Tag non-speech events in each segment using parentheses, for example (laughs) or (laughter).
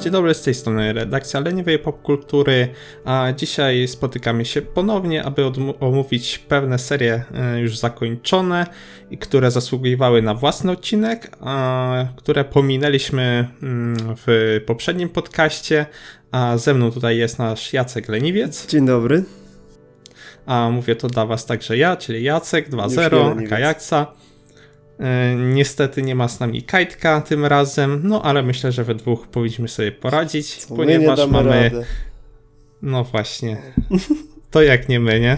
Dzień dobry, z tej strony redakcja Leniwej Popkultury, a dzisiaj spotykamy się ponownie, aby omówić pewne serie e, już zakończone i które zasługiwały na własny odcinek, a które pominęliśmy mm, w poprzednim podcaście, a ze mną tutaj jest nasz Jacek Leniwiec. Dzień dobry. A mówię to dla was także ja, czyli Jacek 2.0, Kajakca. E, niestety nie ma z nami Kajtka tym razem, no ale myślę, że we dwóch powinniśmy sobie poradzić, Co ponieważ mamy. Radę. No właśnie. To jak nie my, nie?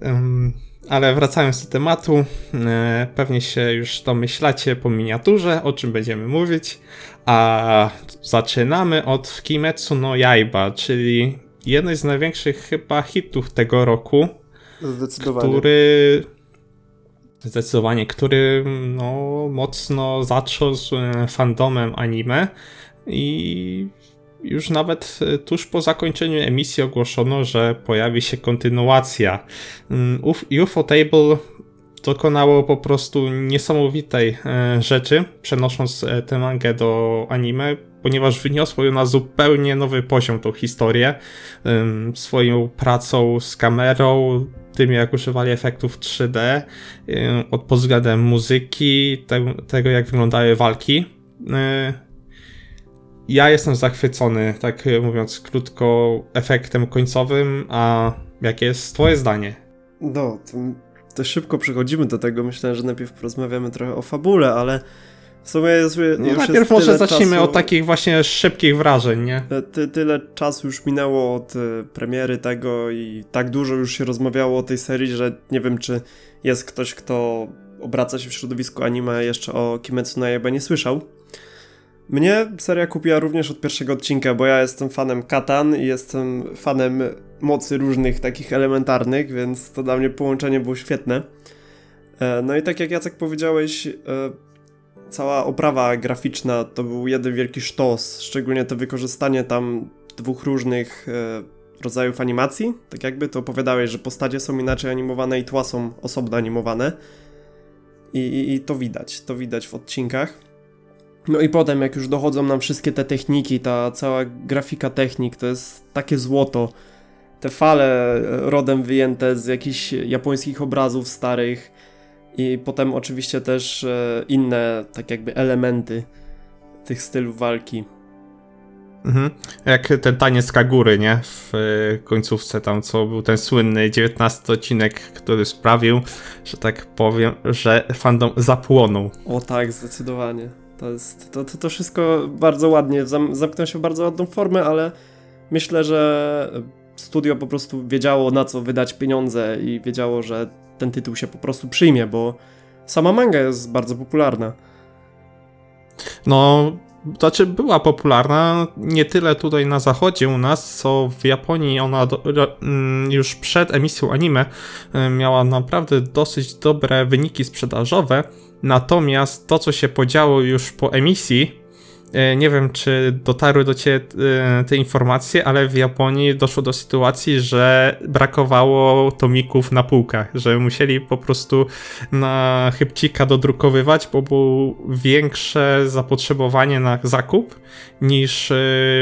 Um, ale wracając do tematu, e, pewnie się już domyślacie po miniaturze, o czym będziemy mówić. A zaczynamy od Kimetsu no Yaiba, czyli jednej z największych chyba hitów tego roku. Zdecydowanie. Który Zdecydowanie, który no, mocno zatrząsł e, fandomem anime i już nawet e, tuż po zakończeniu emisji ogłoszono, że pojawi się kontynuacja. Mm, UFO Table dokonało po prostu niesamowitej e, rzeczy, przenosząc tę mangę do anime, ponieważ wyniosło ją na zupełnie nowy poziom tą historię. Swoją pracą z kamerą, tym, jak używali efektów 3D, y, pod względem muzyki, te, tego, jak wyglądały walki. Y, ja jestem zachwycony, tak mówiąc krótko, efektem końcowym, a jakie jest Twoje zdanie? No, to, to szybko przechodzimy do tego. Myślę, że najpierw porozmawiamy trochę o fabule, ale w sumie jest, no, najpierw może zacznijmy czasu, od takich właśnie szybkich wrażeń, nie? E, ty, tyle czasu już minęło od e, premiery tego i tak dużo już się rozmawiało o tej serii, że nie wiem, czy jest ktoś, kto obraca się w środowisku anime jeszcze o Kimetsu no Yaiba nie słyszał. Mnie seria kupiła również od pierwszego odcinka, bo ja jestem fanem katan i jestem fanem mocy różnych takich elementarnych, więc to dla mnie połączenie było świetne. E, no i tak jak Jacek powiedziałeś, cała oprawa graficzna to był jeden wielki sztos, szczególnie to wykorzystanie tam dwóch różnych e, rodzajów animacji. Tak jakby to opowiadałeś, że postacie są inaczej animowane i tła są osobno animowane. I, i, I, to widać, to widać w odcinkach. No i potem, jak już dochodzą nam wszystkie te techniki, ta cała grafika technik, to jest takie złoto. Te fale e, rodem wyjęte z jakichś japońskich obrazów starych i potem oczywiście też e, inne, tak jakby elementy tych stylów walki. Mhm. Jak ten taniec Kagury, nie? W e, końcówce tam, co był ten słynny 19 odcinek, który sprawił, że tak powiem, że fandom zapłonął. O tak, zdecydowanie. To, jest, to, to, to wszystko bardzo ładnie, zam, zamknęło się w bardzo ładną formę, ale myślę, że studio po prostu wiedziało na co wydać pieniądze i wiedziało, że ten tytuł się po prostu przyjmie, bo sama manga jest bardzo popularna. No, znaczy była popularna nie tyle tutaj na zachodzie u nas, co w Japonii ona do, mm, już przed emisją anime y, miała naprawdę dosyć dobre wyniki sprzedażowe. Natomiast to, co się podziało już po emisji, nie wiem, czy dotarły do Ciebie e, te informacje, ale w Japonii doszło do sytuacji, że brakowało tomików na półkach, że musieli po prostu na chybcika dodrukowywać, bo było większe zapotrzebowanie na zakup niż e,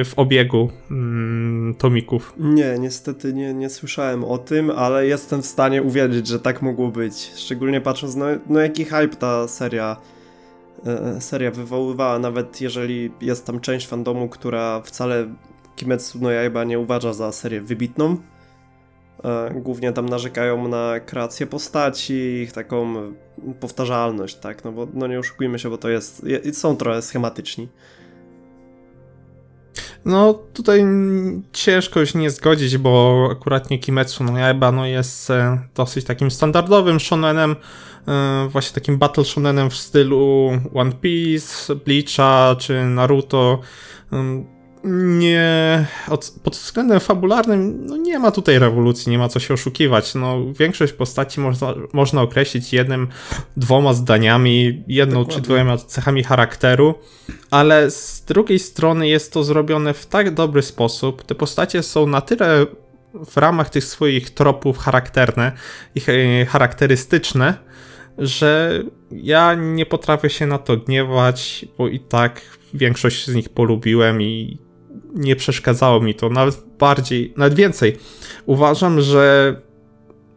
w obiegu mm, tomików. Nie, niestety nie, nie słyszałem o tym, ale jestem w stanie uwierzyć, że tak mogło być. Szczególnie patrząc na no jaki hype ta seria E, seria wywoływała, nawet jeżeli jest tam część fandomu, która wcale Kimetsu no Yaiba nie uważa za serię wybitną. E, głównie tam narzekają na kreację postaci, ich taką powtarzalność, tak, no bo no nie oszukujmy się, bo to jest, są trochę schematyczni. No tutaj ciężko się nie zgodzić, bo akurat Kimetsu no Yaiba no jest e, dosyć takim standardowym shonenem, E, właśnie takim battle shonenem w stylu One Piece, Bleacha czy Naruto. Nie, od, pod względem fabularnym no nie ma tutaj rewolucji, nie ma co się oszukiwać. No, większość postaci można, można określić jednym, dwoma zdaniami, jedną Dokładnie. czy dwoma cechami charakteru, ale z drugiej strony jest to zrobione w tak dobry sposób. Te postacie są na tyle w ramach tych swoich tropów charakterne i charakterystyczne, że ja nie potrafię się na to gniewać, bo i tak większość z nich polubiłem i nie przeszkadzało mi to, nawet bardziej, nawet więcej. Uważam, że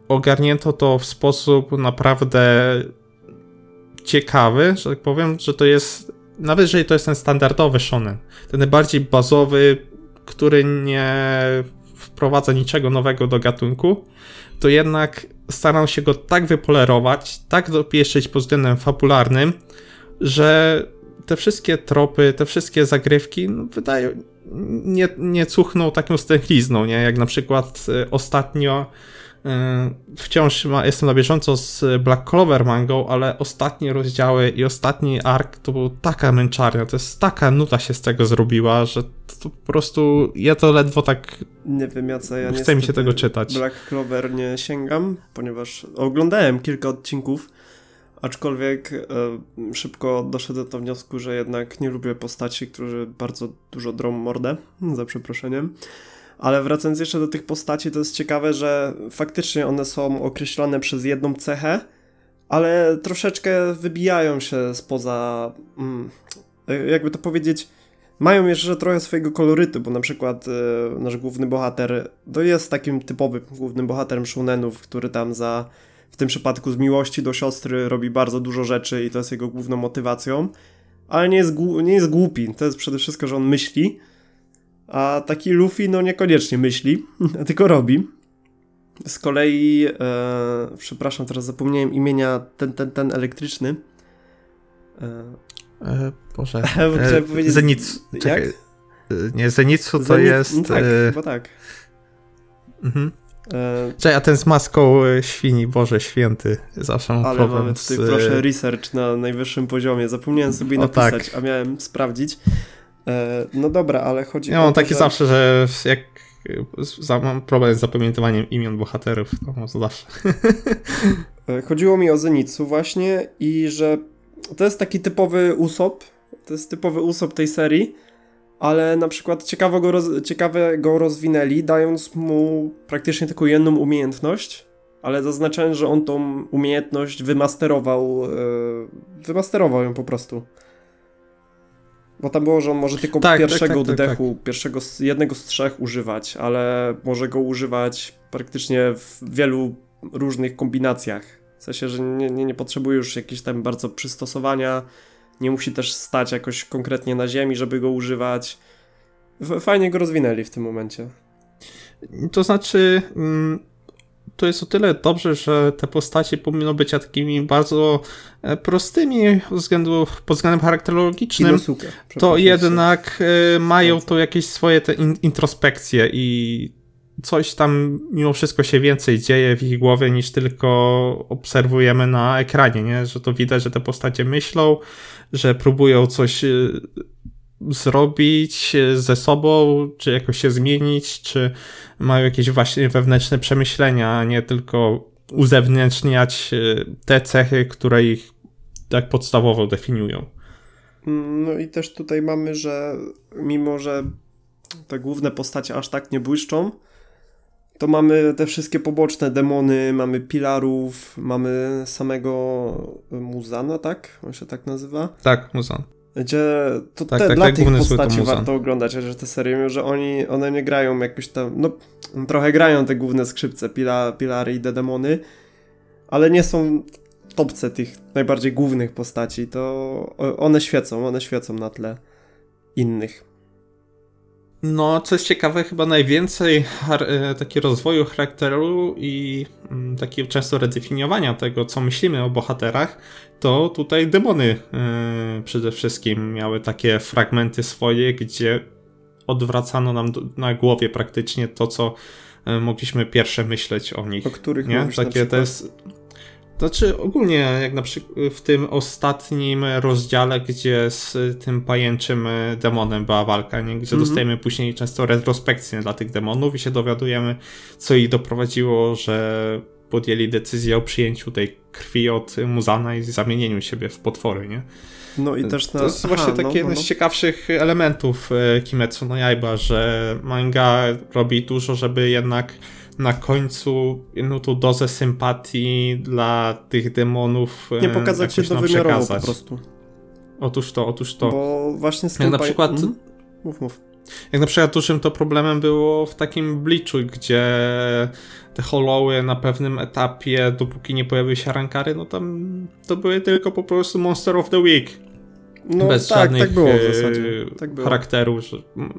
ogarnięto to w sposób naprawdę ciekawy, że tak powiem, że to jest, nawet jeżeli to jest ten standardowy shonen, ten najbardziej bazowy, który nie wprowadza niczego nowego do gatunku, to jednak staram się go tak wypolerować, tak dopieszyć pod względem fabularnym, że te wszystkie tropy, te wszystkie zagrywki no, wydają, nie, nie cuchną taką stęchlizną, nie? Jak na przykład y, ostatnio wciąż ma, jestem na bieżąco z Black Clover mangą, ale ostatnie rozdziały i ostatni ark to była taka męczarnia, to jest taka nuta się z tego zrobiła, że to, to po prostu ja to ledwo tak Nie wiem, Jace, ja Chce mi się tego czytać. Black Clover nie sięgam, ponieważ oglądałem kilka odcinków, aczkolwiek e, szybko doszedłem do wniosku, że jednak nie lubię postaci, którzy bardzo dużo drą mordę, za przeproszeniem. Ale wracając jeszcze do tych postaci, to jest ciekawe, że faktycznie one są określone przez jedną cechę, ale troszeczkę wybijają się spoza, mm, jakby to powiedzieć, mają jeszcze trochę swojego kolorytu, bo na przykład e, nasz główny bohater to jest takim typowym głównym bohaterem shonenów, który tam za, w tym przypadku z miłości do siostry robi bardzo dużo rzeczy i to jest jego główną motywacją, ale nie jest, nie jest głupi, to jest przede wszystkim, że on myśli, a taki Luffy no niekoniecznie myśli, (laughs) tylko robi. Z kolei, e, przepraszam, teraz zapomniałem imienia ten, ten, ten elektryczny. E, E, Boże. (laughs) Chciałem powiedzieć- Zenic. jak? Czekaj. E, Nie, Zenitsu to Zenit- jest. no Tak, e, chyba tak. mhm. E, Czekaj, a ten z maską e, świni, Boże święty. Zawsze mam ale problem mamy z... tutaj, e, proszę, research na najwyższym poziomie. Zapomniałem sobie O, napisać, tak. a miałem sprawdzić. E, no dobra, ale chodzi Ja o mam to, taki że... zawsze, że jak e, mam problem z zapamiętywaniem imion bohaterów, to mam to zawsze. (laughs) E, Chodziło mi o Zenitsu właśnie i że to jest taki typowy Usop, to jest typowy Usop tej serii, ale na przykład ciekawo go, roz, ciekawe go rozwinęli, dając mu praktycznie tylko jedną umiejętność, ale zaznaczając, że on tą umiejętność wymasterował, wymasterował ją po prostu. Bo tam było, że on może tylko Tak, tak, pierwszego tak, tak, oddechu, pierwszego, z- jednego z trzech używać, ale może go używać praktycznie w wielu różnych kombinacjach. W sensie, że nie, nie, nie potrzebuje już jakiegoś tam bardzo przystosowania, nie musi też stać jakoś konkretnie na ziemi, żeby go używać. Fajnie go rozwinęli w tym momencie. To znaczy, mm, to jest o tyle dobrze, że te postacie powinno być takimi bardzo e, prostymi względu, pod względem charakterologicznym. To jednak e, mają to jakieś swoje te in, introspekcje i coś tam mimo wszystko się więcej dzieje w ich głowie niż tylko obserwujemy na ekranie, nie? Że to widać, że te postacie myślą, że próbują coś e, zrobić ze sobą, czy jakoś się zmienić, czy mają jakieś właśnie wewnętrzne przemyślenia, a nie tylko uzewnętrzniać e, te cechy, które ich tak podstawowo definiują. Mm, No i też tutaj mamy, że mimo, że te główne postacie aż tak nie błyszczą, to mamy te wszystkie poboczne demony, mamy pilarów, mamy samego Muzana, tak? On się tak nazywa? Tak, Muzan. Gdzie to Tak, te, tak, dla tak, tych postaci warto oglądać, chociaż te serie, że oni, one nie grają jakoś tam, no trochę grają te główne skrzypce, pila, pilary i te demony, ale nie są topce tych najbardziej głównych postaci, to one świecą, one świecą na tle innych. No, co jest ciekawe, chyba najwięcej e, takiego rozwoju charakteru i mm, takiego często redefiniowania tego, co myślimy o bohaterach, to tutaj demony e, przede wszystkim miały takie fragmenty swoje, gdzie odwracano nam na głowie praktycznie to, co e, mogliśmy pierwsze myśleć o nich. O których nie? mówisz Takie to jest. Znaczy ogólnie jak na przykład w tym ostatnim rozdziale, gdzie z tym pajęczym demonem była walka, nie? gdzie Mhm. dostajemy później często retrospekcję dla tych demonów i się dowiadujemy, co ich doprowadziło, że podjęli decyzję o przyjęciu tej krwi od Muzana i zamienieniu siebie w potwory, nie? No i też na... To jest aha, właśnie no, taki jeden no, z ciekawszych elementów e, Kimetsu no Yaiba, że manga robi dużo, żeby jednak na końcu jedną tą dozę sympatii dla tych demonów Nie pokazać się dowymiarowo po prostu. Otóż to, otóż to. Bo właśnie z tym... Jak na przykład... Mhm. Mów, mów. Jak na przykład dużym to problemem było w takim Bleachu, gdzie te holoły na pewnym etapie, dopóki nie pojawiły się rankary, no tam to były tylko po prostu Monster of the Week. No Bez tak, żadnych tak było w e, zasadzie. Tak było. charakterów, że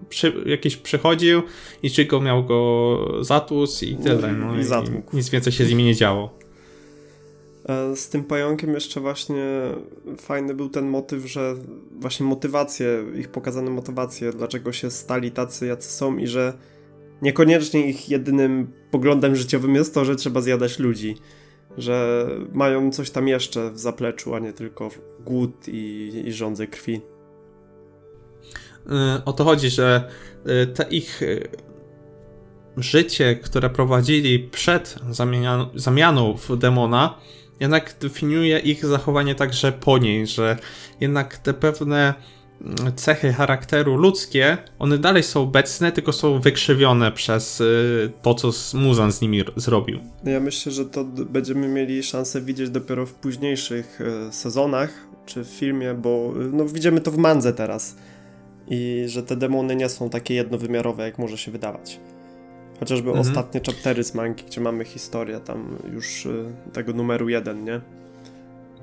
przy, jakiś przychodził i Chico miał go zatus i No tyle. i- No, i. Nic więcej się z nimi nie działo. E, Z tym pająkiem jeszcze właśnie fajny był ten motyw, że właśnie motywacje, ich pokazane motywacje, dlaczego się stali tacy, jacy są i że niekoniecznie ich jedynym poglądem życiowym jest to, że trzeba zjadać ludzi. Że mają coś tam jeszcze w zapleczu, a nie tylko głód i, i żądze krwi. Y, O to chodzi, że y, te ich y, życie, które prowadzili przed zamienia- zamianą w demona, jednak definiuje ich zachowanie także po niej, że jednak te pewne cechy charakteru ludzkie, one dalej są obecne, tylko są wykrzywione przez y, to, co Muzan z nimi zrobił. Ja myślę, że to będziemy mieli szansę widzieć dopiero w późniejszych e, sezonach, czy w filmie, bo e, no, widzimy to w mandze teraz. I że te demony nie są takie jednowymiarowe, jak może się wydawać. Chociażby Mhm. ostatnie chaptery z mangi, gdzie mamy historię tam już e, tego numeru jeden, nie?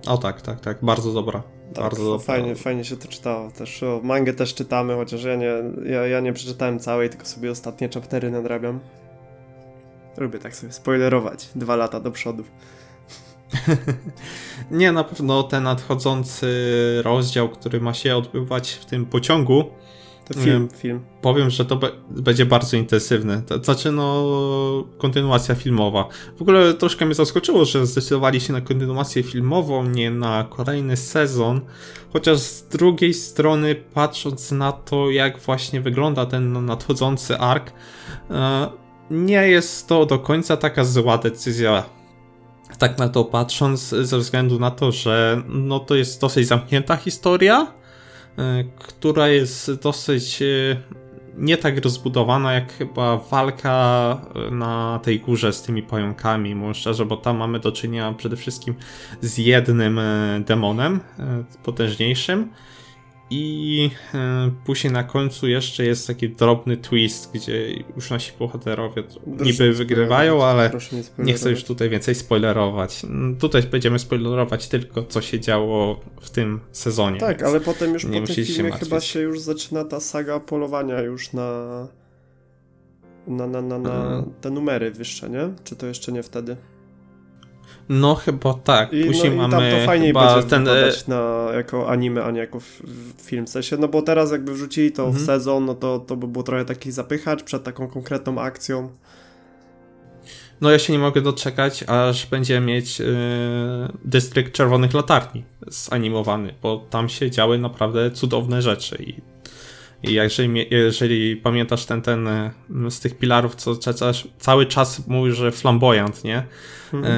O tak, tak, tak, bardzo dobra. Tak, bardzo dobra. fajnie, fajnie się to czytało. Też o, mangę też czytamy, chociaż ja nie, ja, ja nie przeczytałem całej, tylko sobie ostatnie chaptery nadrabiam. Lubię tak sobie spoilerować dwa lata do przodu. (laughs) Nie, na pewno ten nadchodzący rozdział, który ma się odbywać w tym pociągu, film, film. powiem, że to be będzie bardzo intensywny. To znaczy, no, kontynuacja filmowa. W ogóle troszkę mnie zaskoczyło, że zdecydowali się na kontynuację filmową, nie na kolejny sezon. Chociaż z drugiej strony, patrząc na to, jak właśnie wygląda ten nadchodzący ark, e, nie jest to do końca taka zła decyzja. Tak na to patrząc, ze względu na to, że no, to jest dosyć zamknięta historia, która jest dosyć e, nie tak rozbudowana jak chyba walka e, na tej górze z tymi pająkami, mówię szczerze, bo tam mamy do czynienia przede wszystkim z jednym e, demonem e, potężniejszym i e, później na końcu jeszcze jest taki drobny twist, gdzie już nasi bohaterowie Proszę niby wygrywają, ale nie nie chcę już tutaj więcej spoilerować. Mm, Tutaj będziemy spoilerować tylko, co się działo w tym sezonie. Tak, ale potem już nie po tym filmie martwić. chyba się już zaczyna ta saga polowania już na na, na, na, na Mhm. te numery wyższe, nie? Czy to jeszcze nie wtedy? No chyba tak. I, Później no, i tam to fajniej będzie ten... e, wyglądać na, jako anime, a nie jako w film. W sensie, no bo teraz jakby wrzucili to w Mhm. sezon, no to, to by było trochę taki zapychacz przed taką konkretną akcją. No ja się nie mogę doczekać, aż będziemy mieć yy, Dystrykt Czerwonych Latarni zanimowany, bo tam się działy naprawdę cudowne rzeczy i, i jeżeli, jeżeli pamiętasz ten, ten y, z tych pilarów, co ca- cały czas mówi, że flamboyant, nie? Mhm.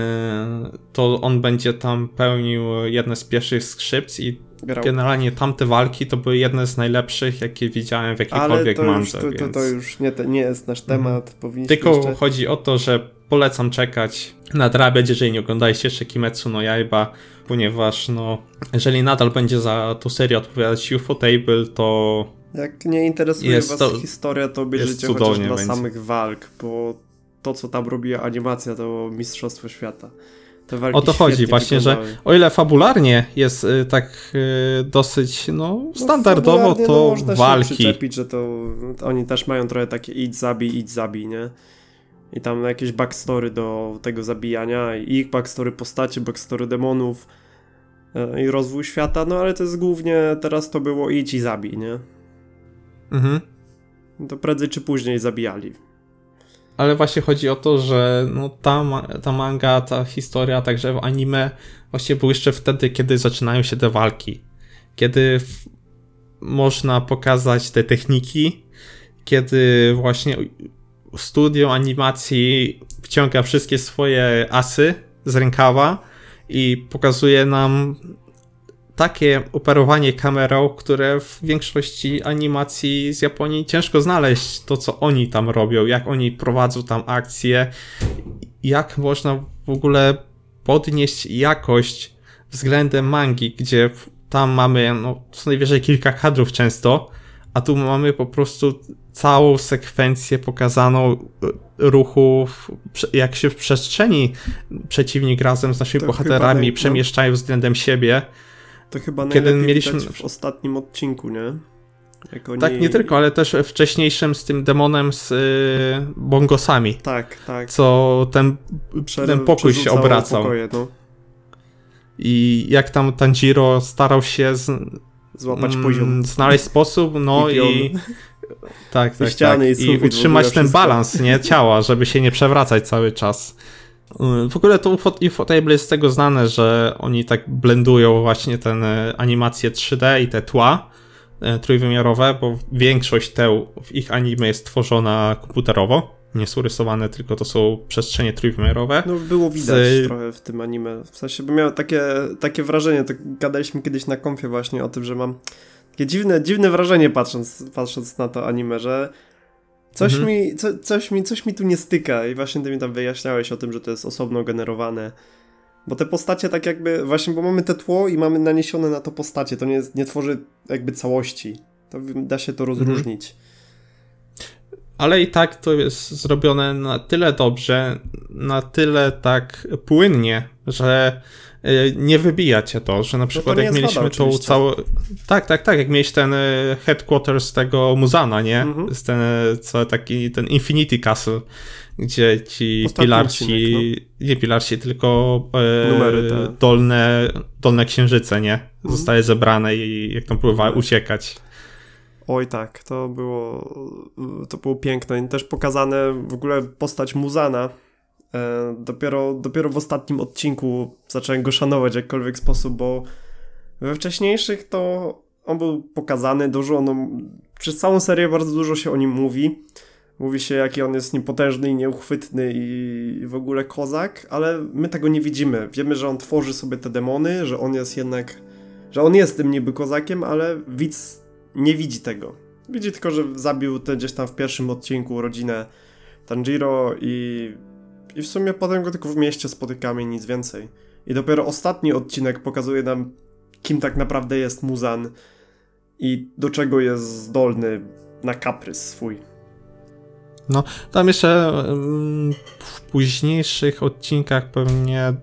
Yy, to on będzie tam pełnił jedne z pierwszych skrzypc i Grał. generalnie tamte walki to były jedne z najlepszych, jakie widziałem w Ale jakiejkolwiek to już, mandze, to, to, więc... to już nie, nie jest nasz temat. Powinniśmy Tylko jeszcze... chodzi o to, że polecam czekać, nadrabiać, jeżeli nie oglądaliście jeszcze Kimetsu no Yaiba, ponieważ no, jeżeli nadal będzie za tą serię odpowiadać UFO Table, to Jak nie interesuje Jest was to- historia, to obejrzyjcie chociaż dla będzie. samych walk, bo to, co tam robi animacja, to mistrzostwo świata. Te walki o to chodzi właśnie, że wyglądały. o ile fabularnie jest y, tak y, dosyć no, No, standardowo, no, to można się walki. przyczepić, że to oni też mają trochę takie idź zabij, idź zabij, nie? I tam jakieś backstory do tego zabijania, i ich backstory postaci, backstory demonów e, i rozwój świata, no ale to jest głównie teraz to było idź i zabij, nie? Mhm. To prędzej czy później zabijali. Ale właśnie chodzi o to, że no, ta, ta manga, ta historia, także w anime właśnie był jeszcze wtedy, kiedy zaczynają się te walki. Kiedy można pokazać te techniki, kiedy właśnie studio animacji wciąga wszystkie swoje asy z rękawa i pokazuje nam takie operowanie kamerą, które w większości animacji z Japonii ciężko znaleźć to, co oni tam robią, jak oni prowadzą tam akcje, jak można w ogóle podnieść jakość względem mangi, gdzie tam mamy no, co najwyżej kilka kadrów często, a tu mamy po prostu całą sekwencję pokazaną e, ruchów, jak się w przestrzeni przeciwnik razem z naszymi to bohaterami no. przemieszczają względem siebie. To chyba Kiedy mieliśmy w ostatnim odcinku, nie? Oni... Tak, nie tylko, ale też wcześniejszym z tym demonem z y, bongosami. Tak, tak. Co ten, ten pokój się obracał. Pokoje, no. I jak tam Tanjiro starał się z, złapać mm, poziom. Znaleźć sposób, no i. i tak, tak, tak. I, i utrzymać ten balans nie, ciała, żeby się nie przewracać cały czas. Y, w ogóle to Ufotable jest z tego znane, że oni tak blendują właśnie ten y, animację 3D i te tła y, trójwymiarowe, bo większość teł w ich anime jest tworzona komputerowo. Nie są rysowane, tylko to są przestrzenie trójwymiarowe. No było widać z... trochę w tym anime. W sensie, bo miałem takie, takie wrażenie, to gadaliśmy kiedyś na konfie właśnie o tym, że mam takie dziwne, dziwne wrażenie patrząc, patrząc na to anime, że Coś, mhm. mi, co, coś, mi, coś mi tu nie styka i właśnie ty mi tam wyjaśniałeś o tym, że to jest osobno generowane. Bo te postacie tak jakby, właśnie bo mamy te tło i mamy naniesione na to postacie, to nie, nie tworzy jakby całości. To da się to mhm. rozróżnić. Mhm. Ale i tak to jest zrobione na tyle dobrze, na tyle tak płynnie, że nie wybija cię to, że na no przykład no jak mieliśmy tą całą... Tak, tak, tak, jak mieliś ten y, headquarters tego Muzana, nie? Mhm. ten, co taki, ten Infinity Castle, gdzie ci Ostatni pilarci, odcinek, no. nie pilarci, tylko e, Numery dolne, dolne księżyce, nie? Mhm. Zostały zebrane i jak tam próbowała mhm. uciekać. Oj tak, to było, to było piękne i też pokazane w ogóle postać Muzana, dopiero, dopiero w ostatnim odcinku zacząłem go szanować w jakikolwiek sposób, bo we wcześniejszych to on był pokazany dużo, no, przez całą serię bardzo dużo się o nim mówi. Mówi się, jaki on jest niepotężny i nieuchwytny i w ogóle kozak, ale my tego nie widzimy. Wiemy, że on tworzy sobie te demony, że on jest jednak, że on jest tym niby kozakiem, ale widz nie widzi tego. Widzi tylko, że zabił te gdzieś tam w pierwszym odcinku rodzinę Tanjiro i i w sumie potem go tylko w mieście spotykamy, nic więcej. I dopiero ostatni odcinek pokazuje nam, kim tak naprawdę jest Muzan i do czego jest zdolny na kaprys swój. No, tam jeszcze w późniejszych odcinkach pewnie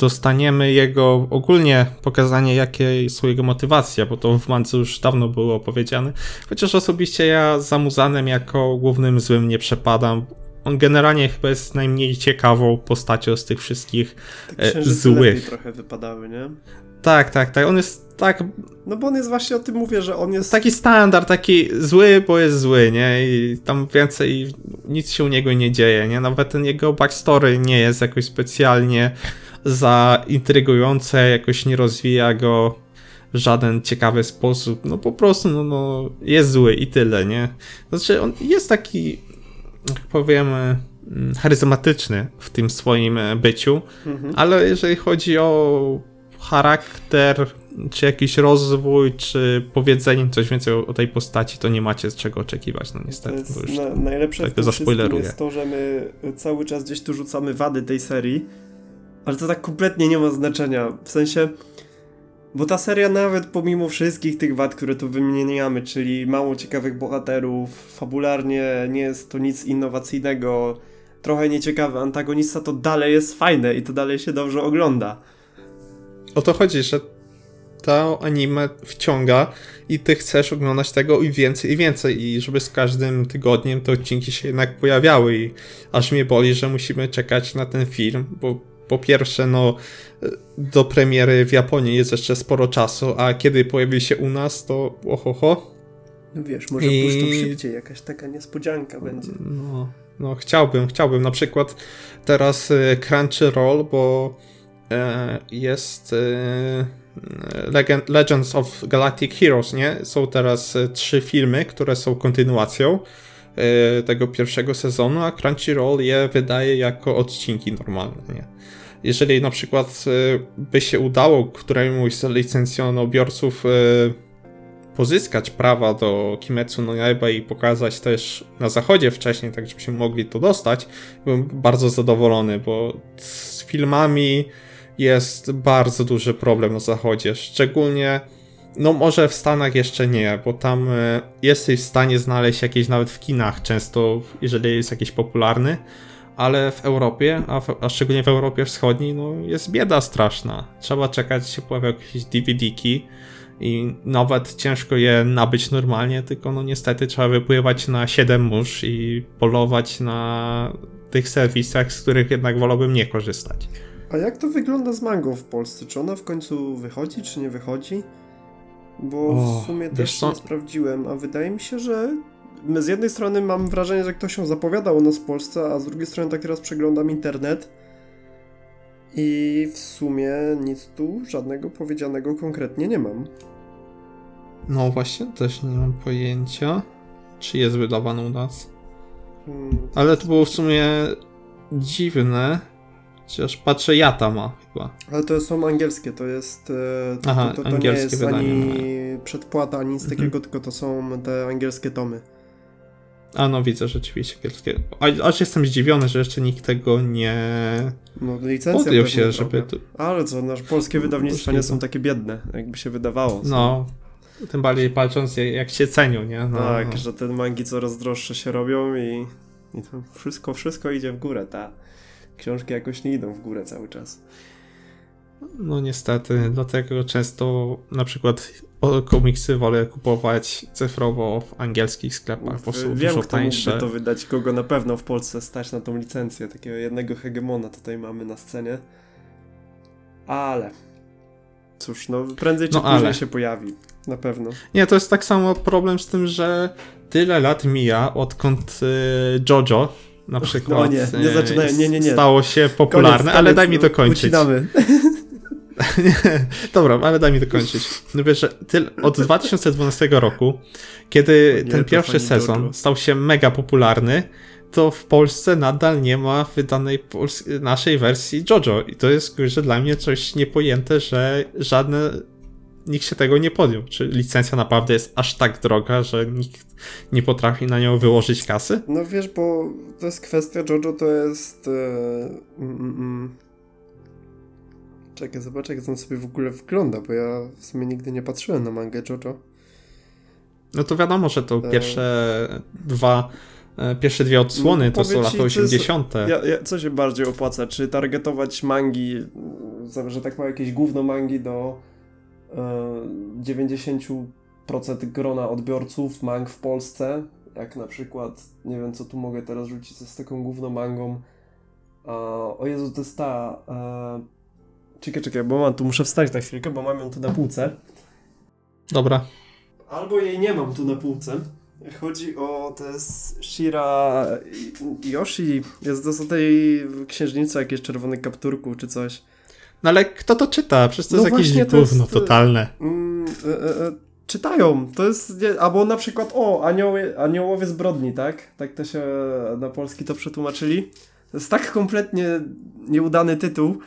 dostaniemy jego ogólnie pokazanie, jakie są jego motywacje, bo to w Mance już dawno było opowiedziane. Chociaż osobiście ja za Muzanem jako głównym złym nie przepadam on generalnie chyba jest najmniej ciekawą postacią z tych wszystkich tak e, złych. trochę wypadały, nie? Tak, tak, tak. On jest tak. No bo on jest właśnie o tym mówię, że on jest. Taki standard, taki zły, bo jest zły, nie? I tam więcej nic się u niego nie dzieje, nie? Nawet ten jego backstory nie jest jakoś specjalnie zaintrygujące, jakoś nie rozwija go w żaden ciekawy sposób. No po prostu, no, no jest zły i tyle, nie? Znaczy, on jest taki jak powiem, mm, charyzmatyczny w tym swoim e, byciu, mhm. ale jeżeli chodzi o charakter, czy jakiś rozwój, czy powiedzenie coś więcej o, tej postaci, to nie macie z czego oczekiwać, no niestety. To jest na, najlepsze w tym jest to, że my cały czas gdzieś tu rzucamy wady tej serii, ale to tak kompletnie nie ma znaczenia. W sensie bo ta seria nawet pomimo wszystkich tych wad, które tu wymieniamy, czyli mało ciekawych bohaterów, fabularnie nie jest to nic innowacyjnego, trochę nieciekawy antagonista, to dalej jest fajne i to dalej się dobrze ogląda. O to chodzi, że to anime wciąga i ty chcesz oglądać tego i więcej i więcej i żeby z każdym tygodniem te odcinki się jednak pojawiały i aż mnie boli, że musimy czekać na ten film, bo po pierwsze, no, do premiery w Japonii jest jeszcze sporo czasu, a kiedy pojawi się u nas, to ohoho. No wiesz, może I... puszczą szybciej, jakaś taka niespodzianka będzie. No, no, chciałbym, chciałbym. Na przykład teraz y, Crunchyroll, bo e, jest e, Legend, Legends of Galactic Heroes, nie? Są teraz e, trzy filmy, które są kontynuacją tego pierwszego sezonu, a Crunchyroll je wydaje jako odcinki normalne, nie? jeżeli na przykład y, by się udało któremuś z licencjonobiorców y, pozyskać prawa do Kimetsu no Yaiba i pokazać też na zachodzie wcześniej, tak żebyśmy mogli to dostać, byłem bardzo zadowolony, bo z filmami jest bardzo duży problem na zachodzie, szczególnie no może w Stanach jeszcze nie, bo tam y, jesteś w stanie znaleźć jakieś nawet w kinach często, jeżeli jest jakiś popularny, ale w Europie, a, w, a, szczególnie w Europie Wschodniej, no jest bieda straszna. Trzeba czekać, się pojawią jakieś DVD-ki i nawet ciężko je nabyć normalnie, tylko no niestety trzeba wypływać na 7 mórz i polować na tych serwisach, z których jednak wolałbym nie korzystać. A jak to wygląda z mangą w Polsce? Czy ona w końcu wychodzi, czy nie wychodzi? Bo o, w sumie też nie sprawdziłem, a wydaje mi się, że z jednej strony mam wrażenie, że ktoś się zapowiadał o nas w Polsce, a z drugiej strony tak teraz przeglądam internet i w sumie nic tu żadnego powiedzianego konkretnie nie mam. No właśnie, też nie mam pojęcia, czy jest wydawany u nas. Hmm, Ale to było w sumie dziwne, Chociaż patrzę, Jata ma chyba. Ale to są angielskie, to jest. E, to, Aha, to, to, to nie jest wydanie, ani no. przedpłata, ani nic mhm. takiego, tylko to są te angielskie tomy. A no widzę rzeczywiście angielskie. Aż jestem zdziwiony, że jeszcze nikt tego nie no, licencja podjął się, żeby. To... Ale co, nasze polskie wydawnictwa nie są takie biedne, jakby się wydawało. No. Tym bardziej patrząc, jak się cenią, nie? No, tak, no. że te mangi coraz droższe się robią i, i to wszystko, wszystko idzie w górę, tak książki jakoś nie idą w górę cały czas. No niestety, dlatego często na przykład komiksy wolę kupować cyfrowo w angielskich sklepach, bo są Wiem, dużo kto tańsze. To wydać, kogo na pewno w Polsce stać na tą licencję. Takiego jednego hegemona tutaj mamy na scenie. Ale... Cóż, no prędzej czy no, później ale. się pojawi. Na pewno. Nie, to jest tak samo problem z tym, że tyle lat mija, odkąd y, JoJo na przykład no nie, nie zaczynaj, nie, nie, nie. stało się popularne, koniec, ale daj mi to kończyć. Ucinamy. (laughs) Dobra, ale daj mi to kończyć. No wiesz, od 2012 roku, kiedy ten pierwszy sezon stał się mega popularny, to w Polsce nadal nie ma wydanej naszej wersji JoJo. I to jest że dla mnie coś niepojęte, że żadne nikt się tego nie podjął. Czy licencja naprawdę jest aż tak droga, że nikt nie potrafi na nią wyłożyć kasy? No wiesz, bo to jest kwestia JoJo, to jest... E, mm, mm, mm. Czekaj, zobaczę jak on sobie w ogóle wygląda, bo ja w sumie nigdy nie patrzyłem na mangę JoJo. No to wiadomo, że to e... pierwsze dwa e, pierwsze dwie odsłony no, to są lata 80. Ja, ja, co się bardziej opłaca? Czy targetować mangi, że tak powiem, jakieś gówno mangi do 90% grona odbiorców mang w Polsce, jak na przykład, nie wiem co tu mogę teraz rzucić z taką główną mangą. o Jezu, to jest ta... Czekaj, czekaj, bo mam tu, muszę wstać na chwilkę, bo mam ją tu na półce. Dobra. Albo jej nie mam tu na półce. Chodzi o to jest Shira Yoshi. Jest to o tej księżnicy jakieś czerwony kapturku czy coś. No ale kto to czyta? Przecież to no jest jakieś to gówno jest, totalne. Mm, e, e, e, czytają. To jest, nie, albo na przykład, o, anioły, aniołowie zbrodni, tak? Tak to się na polski to przetłumaczyli. To jest tak kompletnie nieudany tytuł,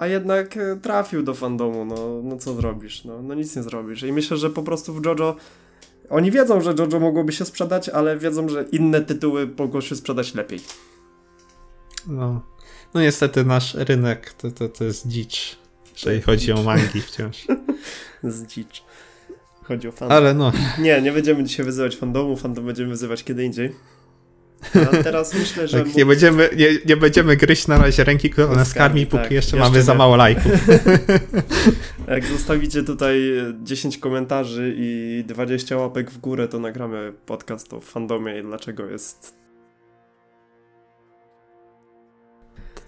a jednak e, trafił do fandomu, no, no co zrobisz? No, no nic nie zrobisz. I myślę, że po prostu w JoJo oni wiedzą, że JoJo mogłoby się sprzedać, ale wiedzą, że inne tytuły mogą się sprzedać lepiej. No. No niestety nasz rynek to, to, to jest dzicz, jeżeli chodzi o mangi wciąż. (laughs) z dzicz. Chodzi o fandom. Ale no. Nie, nie będziemy dzisiaj wyzywać fandomu, fandom będziemy wyzywać kiedy indziej. A teraz myślę, że... Tak, nie, będziemy, nie, nie będziemy gryźć na razie ręki, która nas karmi, póki tak, jeszcze, mamy za mało lajków. (laughs) Jak zostawicie tutaj 10 komentarzy i 20 łapek w górę, to nagramy podcast o fandomie i dlaczego jest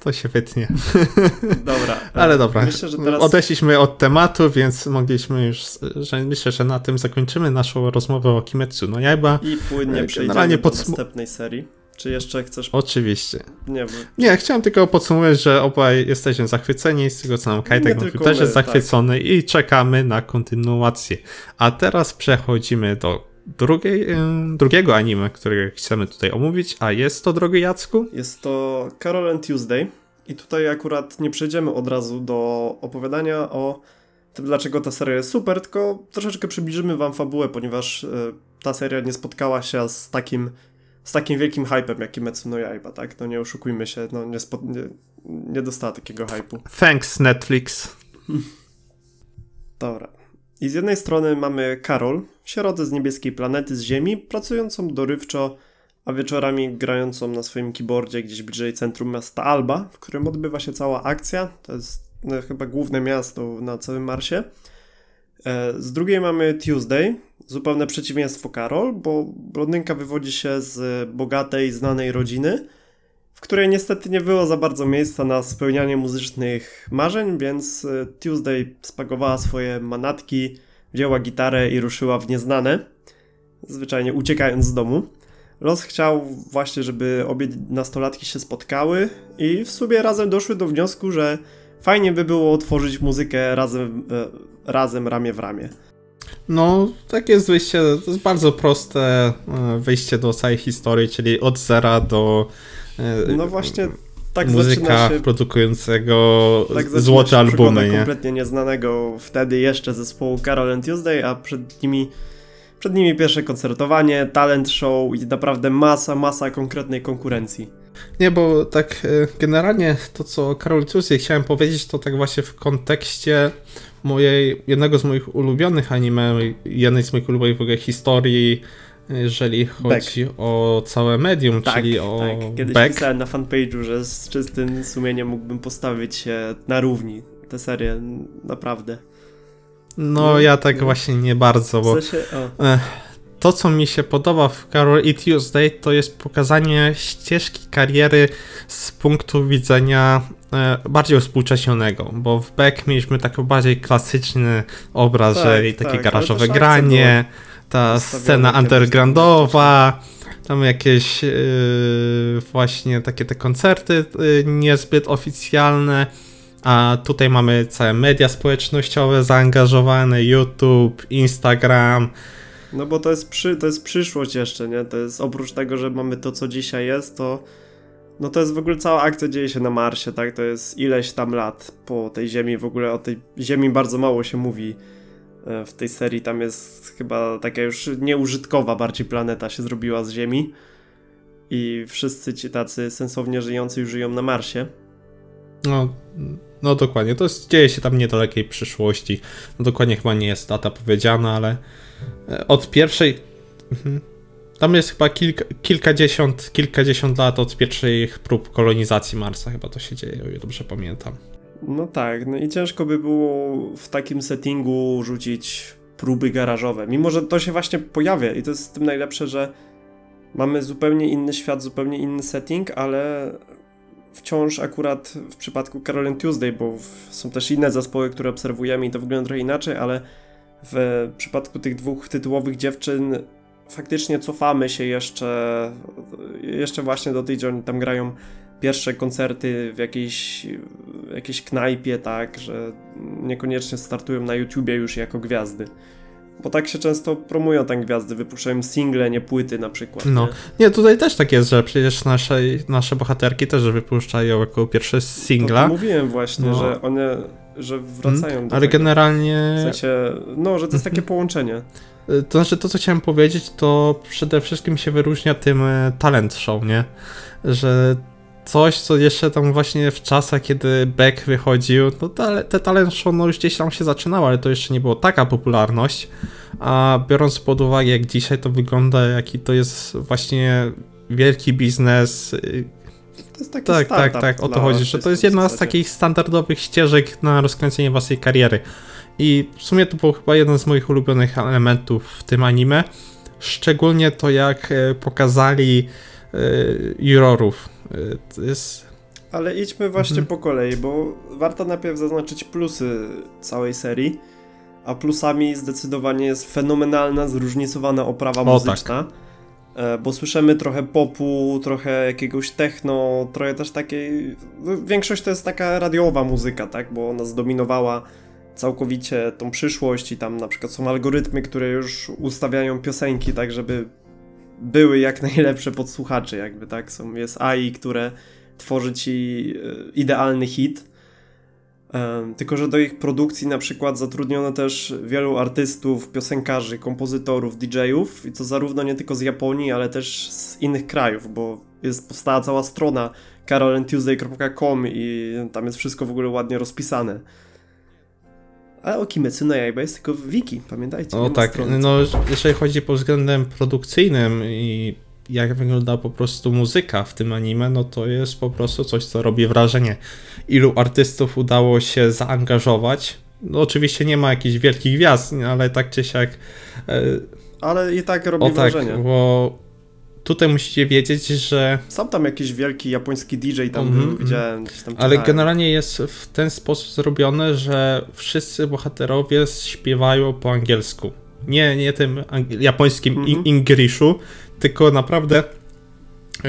To się wytnie. (laughs) Dobra. Ale dobra. Myślę, że teraz... Odeszliśmy od tematu, więc mogliśmy już, że myślę, że na tym zakończymy naszą rozmowę o Kimetsu no Jaiba. I płynnie e, przejdziemy do następnej serii. Czy jeszcze chcesz... Oczywiście. Nie, bo... nie, chciałem tylko podsumować, że obaj jesteśmy zachwyceni z tego, co nam Kajtek mówił, też jest zachwycony tak. i czekamy na kontynuację. A teraz przechodzimy do drugiej, drugiego anime, które chcemy tutaj omówić, a jest to, drogi Jacku? Jest to Carol and Tuesday, I tutaj akurat nie przejdziemy od razu do opowiadania o tym, dlaczego ta seria jest super, tylko troszeczkę przybliżymy wam fabułę, ponieważ y, ta seria nie spotkała się z takim z takim wielkim hypem jak Kimetsu no Yaiba, tak? No nie oszukujmy się, no nie, spo, nie, nie dostała takiego hypu. Thanks Netflix. Dobra. I z jednej strony mamy Karol, sierotę z niebieskiej planety, z Ziemi, pracującą dorywczo, a wieczorami grającą na swoim keyboardzie gdzieś bliżej centrum miasta Alba, w którym odbywa się cała akcja. To jest no, chyba główne miasto na całym Marsie. E, z drugiej mamy Tuesday, zupełne przeciwieństwo Karol, bo blondynka wywodzi się z bogatej, znanej rodziny, której niestety nie było za bardzo miejsca na spełnianie muzycznych marzeń, więc e, Tuesday spakowała swoje manatki, wzięła gitarę i ruszyła w nieznane, zwyczajnie uciekając z domu. Los chciał właśnie, żeby obie nastolatki się spotkały i w sumie razem doszły do wniosku, że fajnie by było otworzyć muzykę razem, e, razem ramię w ramię. No, takie jest wyjście, to jest bardzo proste e, wyjście do całej historii, czyli od zera do no właśnie tak muzyka się, produkującego tak złote albumy, nie? kompletnie nieznanego wtedy jeszcze zespołu Carol and Tuesday, a przed nimi przed nimi pierwsze koncertowanie, talent show i naprawdę masa, masa konkretnej konkurencji. Nie, bo tak e, generalnie to, co Karol Tuesday chciałem powiedzieć, to tak właśnie w kontekście mojej, jednego z moich ulubionych anime, jednej z moich ulubionych w ogóle historii, jeżeli chodzi Back. o całe medium, tak, czyli o tak. Kiedyś Back. pisałem na fanpage'u, że z czystym sumieniem mógłbym postawić się na równi tę serię, naprawdę. No, no ja tak no. właśnie nie bardzo, bo w sensie, to, co mi się podoba w Carol i Tuesday, to jest pokazanie ścieżki kariery z punktu widzenia e, bardziej uspółcześnionego, bo w Beck mieliśmy taki bardziej klasyczny obraz, tak, że takie tak, garażowe granie, ta scena undergroundowa, tam jakieś yy, właśnie takie te koncerty yy, niezbyt oficjalne, a tutaj mamy całe media społecznościowe zaangażowane, YouTube, Instagram, no bo to jest, przy, to jest przyszłość jeszcze, nie? To jest oprócz tego, że mamy to, co dzisiaj jest, to no to jest w ogóle cała akcja dzieje się na Marsie, tak? To jest ileś tam lat po tej Ziemi, w ogóle o tej Ziemi bardzo mało się mówi w tej serii. Tam jest chyba taka już nieużytkowa bardziej planeta się zrobiła z Ziemi i wszyscy ci tacy sensownie żyjący już żyją na Marsie. No, no dokładnie, to jest, dzieje się tam niedalekiej przyszłości. No dokładnie chyba nie jest data powiedziana, ale E, od pierwszej. Mhm. Tam jest chyba kilka, kilkadziesiąt, kilkadziesiąt lat od pierwszych prób kolonizacji Marsa, chyba to się dzieje, o ile dobrze pamiętam. No tak, no i ciężko by było w takim settingu rzucić próby garażowe, mimo że to się właśnie pojawia i to jest tym najlepsze, że mamy zupełnie inny świat, zupełnie inny setting, ale wciąż akurat w przypadku Carolyn Tuesday, bo są też inne zespoły, które obserwujemy i to wygląda trochę inaczej, ale w przypadku tych dwóch tytułowych dziewczyn faktycznie cofamy się jeszcze, jeszcze właśnie do tej, gdzie oni tam grają pierwsze koncerty w jakiejś, jakiejś knajpie, tak, że niekoniecznie startują na YouTubie już jako gwiazdy. Bo tak się często promują te gwiazdy, wypuszczają single, nie płyty na przykład. No, nie, nie tutaj też tak jest, że przecież nasze, nasze bohaterki też wypuszczają jako pierwsze singla. To, to mówiłem właśnie, no. że one że wracają hmm, do Ale tego. generalnie... W sensie, no, że to jest takie mhm. połączenie. Y, to znaczy, to co chciałem powiedzieć, to przede wszystkim się wyróżnia tym y, talent show, nie? Że coś, co jeszcze tam właśnie w czasach, kiedy Beck wychodził, no te, te talent show no już gdzieś tam się zaczynało, ale to jeszcze nie było taka popularność, a biorąc pod uwagę jak dzisiaj to wygląda, jaki to jest właśnie wielki biznes, y, to jest taki tak, tak, tak, o to chodzi, że to jest jedna z takich standardowych ścieżek na rozkręcenie własnej kariery. I w sumie to był chyba jeden z moich ulubionych elementów w tym anime. Szczególnie to, jak e, pokazali jurorów. E, to jest... Ale idźmy właśnie mhm. po kolei, bo warto najpierw zaznaczyć plusy całej serii. A plusami zdecydowanie jest fenomenalna, zróżnicowana oprawa o, muzyczna. Tak E, bo słyszymy trochę popu, trochę jakiegoś techno, trochę też takiej. No, większość to jest taka radiowa muzyka, tak? Bo ona zdominowała całkowicie tą przyszłość i tam na przykład są algorytmy, które już ustawiają piosenki tak, żeby były jak najlepsze pod słuchaczy, jakby tak. Są, jest AI, które tworzy ci e, idealny hit. Tylko, że do ich produkcji na przykład zatrudniono też wielu artystów, piosenkarzy, kompozytorów, DJ-ów i to zarówno nie tylko z Japonii, ale też z innych krajów, bo jest powstała cała strona carolandtuesday.com i tam jest wszystko w ogóle ładnie rozpisane. A o Kimetsu no Yaiba jest tylko wiki, pamiętajcie. O tak, strony, no jeżeli chodzi pod względem produkcyjnym i jak wygląda po prostu muzyka w tym anime, no to jest po prostu coś, co robi wrażenie. Ilu artystów udało się zaangażować. No oczywiście nie ma jakichś wielkich gwiazd, ale tak czy siak... E, ale i tak robi o, tak, wrażenie. Bo tutaj musicie wiedzieć, że. Są tam jakiś wielki japoński DJ tam mm był, widziałem gdzieś tam. Ale generalnie jest w ten sposób zrobione, że wszyscy bohaterowie śpiewają po angielsku. Nie, nie tym japońskim mm -hmm. Ingliszu, tylko naprawdę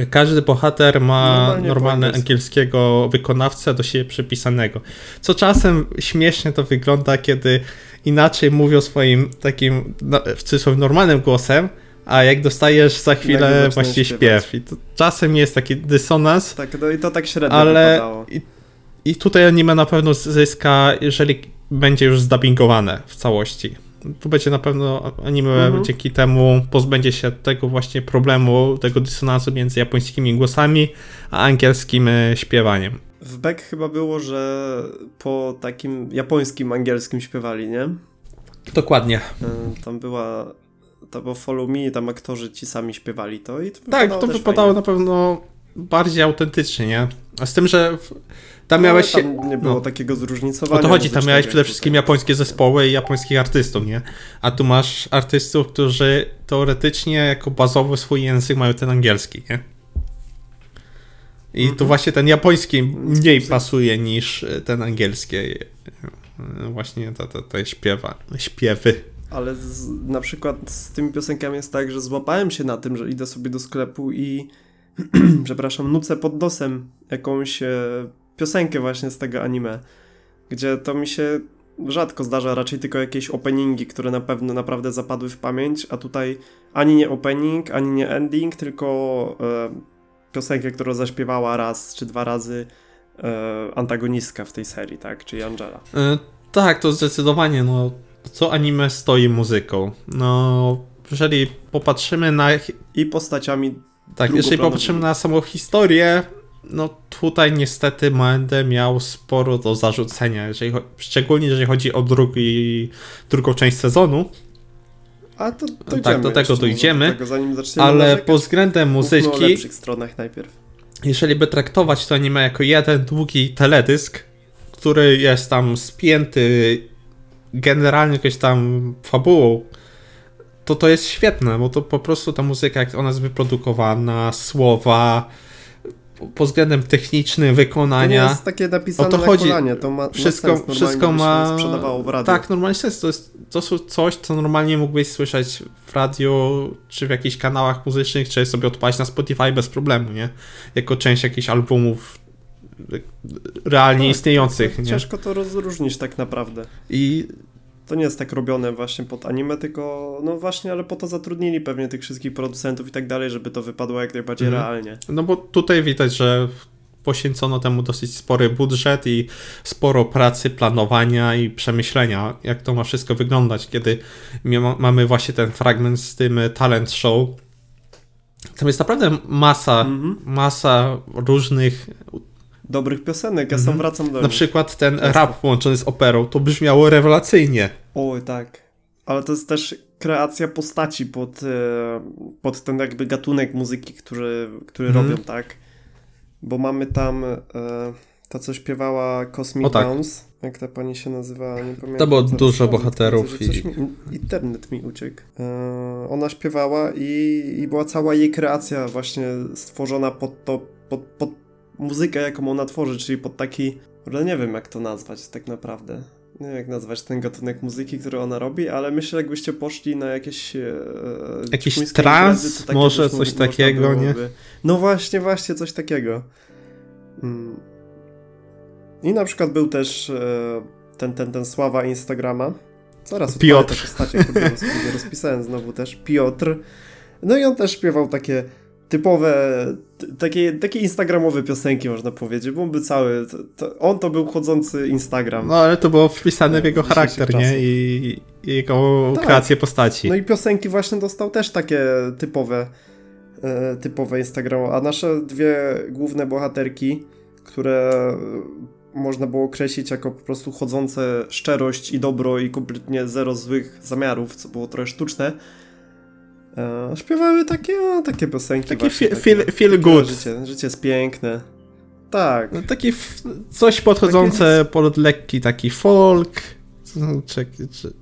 każdy bohater ma normalnie angielskiego wykonawcę do siebie przypisanego. Co czasem śmiesznie to wygląda, kiedy inaczej mówią swoim takim no, w cudzysłowie normalnym głosem, a jak dostajesz za chwilę właśnie śpiew. I to czasem jest taki dysonans. Tak, no i to tak średnio ale i, I, tutaj anime na pewno zyska, jeżeli będzie już zdubbingowane w całości. Tu będzie na pewno anime mhm. dzięki temu pozbędzie się tego właśnie problemu, tego dysonansu między japońskimi głosami a angielskim e, śpiewaniem. W Beck chyba było, że po takim japońskim angielskim śpiewali, nie? Dokładnie. E, tam była to bo Follow Me, tam aktorzy ci sami śpiewali to i to Tak, to wypadało fajnie. na pewno bardziej autentycznie, nie? A z tym, że tam no, miałeś... Tam nie było no. takiego zróżnicowania. O to chodzi, tam miałeś przede wszystkim japońskie zespoły i japońskich artystów, nie? A tu masz artystów, którzy teoretycznie jako bazowy swój język mają ten angielski, nie? I mm -hmm. tu właśnie ten japoński mniej pasuje niż ten angielski. Właśnie te, te, te śpiewa, śpiewy ale z, na przykład z tymi piosenkami jest tak, że złapałem się na tym, że idę sobie do sklepu i (clears throat) przepraszam, nucę pod nosem jakąś e, piosenkę właśnie z tego anime, gdzie to mi się rzadko zdarza, raczej tylko jakieś openingi, które na pewno naprawdę zapadły w pamięć, a tutaj ani nie opening, ani nie ending, tylko e, piosenkę, którą zaśpiewała raz czy dwa razy e, antagonistka w tej serii, tak, czyli Angela. E, tak, to zdecydowanie, no co anime stoi muzyką? No, jeżeli popatrzymy na... I postaciami Tak, jeżeli popatrzymy na samą historię, no tutaj niestety będę miał sporo do zarzucenia, jeżeli, szczególnie jeżeli chodzi o drugi, drugą część sezonu. A to tak, do tego dojdziemy, do tego, ale pod względem muzyki... o lepszych stronach najpierw. Jeżeli by traktować to anime jako jeden długi teledysk, który jest tam spięty generalnie jakąś tam fabułą, to to jest świetne, bo to po prostu ta muzyka, jak ona jest wyprodukowana, słowa, pod względem technicznym wykonania. To jest takie napisane o to chodzi. Kolanie, to ma, wszystko, ma sens, wszystko ma. Sprzedawało w radiu. Tak, normalnie sens. To jest to coś, co normalnie mógłbyś słyszeć w radio, czy w jakichś kanałach muzycznych, czy sobie odpalić na Spotify bez problemu, nie? Jako część jakichś albumów realnie tak, istniejących. nie? Ciężko to rozróżnić tak naprawdę. I to nie jest tak robione właśnie pod anime, tylko no właśnie, ale po to zatrudnili pewnie tych wszystkich producentów i tak dalej, żeby to wypadło jak najbardziej mhm. realnie. No bo tutaj widać, że poświęcono temu dosyć spory budżet i sporo pracy, planowania i przemyślenia, jak to ma wszystko wyglądać, kiedy mamy właśnie ten fragment z tym talent show. Tam jest naprawdę masa, mhm. masa różnych dobrych piosenek, ja sam mhm. wracam do Na przykład ten Często. rap połączony z operą, to brzmiało rewelacyjnie. Oj, tak. Ale to jest też kreacja postaci pod, e, pod ten jakby gatunek muzyki, który, który mhm. robią, tak? Bo mamy tam e, ta, co śpiewała Cosmic tak. Dance. Jak ta pani się nazywa? Nie pamiętam. To było dużo bohaterów. I... Mi, internet mi uciekł. E, ona śpiewała i, i była cała jej kreacja właśnie stworzona pod to, pod, pod muzykę, jaką ona tworzy, czyli pod taki, ale nie wiem jak to nazwać tak naprawdę. Nie wiem jak nazwać ten gatunek muzyki, który ona robi, ale myślę, jakbyście poszli na jakieś. E, Jakiś trans, może coś takiego, nie? No właśnie, właśnie, coś takiego. Mm. I na przykład był też e, ten, ten, ten sława Instagrama. Zaraz Piotr. Postacie, rozpisałem znowu też. Piotr. No i on też śpiewał takie typowe, takie, takie instagramowe piosenki można powiedzieć, bo on by cały, to, to, on to był chodzący Instagram. No ale to było wpisane w jego charakter, nie? I, I, jego tak. kreację postaci. No i piosenki właśnie dostał też takie typowe, e, typowe Instagramowe, a nasze dwie główne bohaterki, które można było określić jako po prostu chodzące szczerość i dobro i kompletnie zero złych zamiarów, co było trochę sztuczne, E, śpiewały takie, takie piosenki takie właśnie. Feel, feel, feel good. Życie, życie jest piękne. Tak. No, taki coś podchodzące takie... pod lekki taki folk, czy, czy,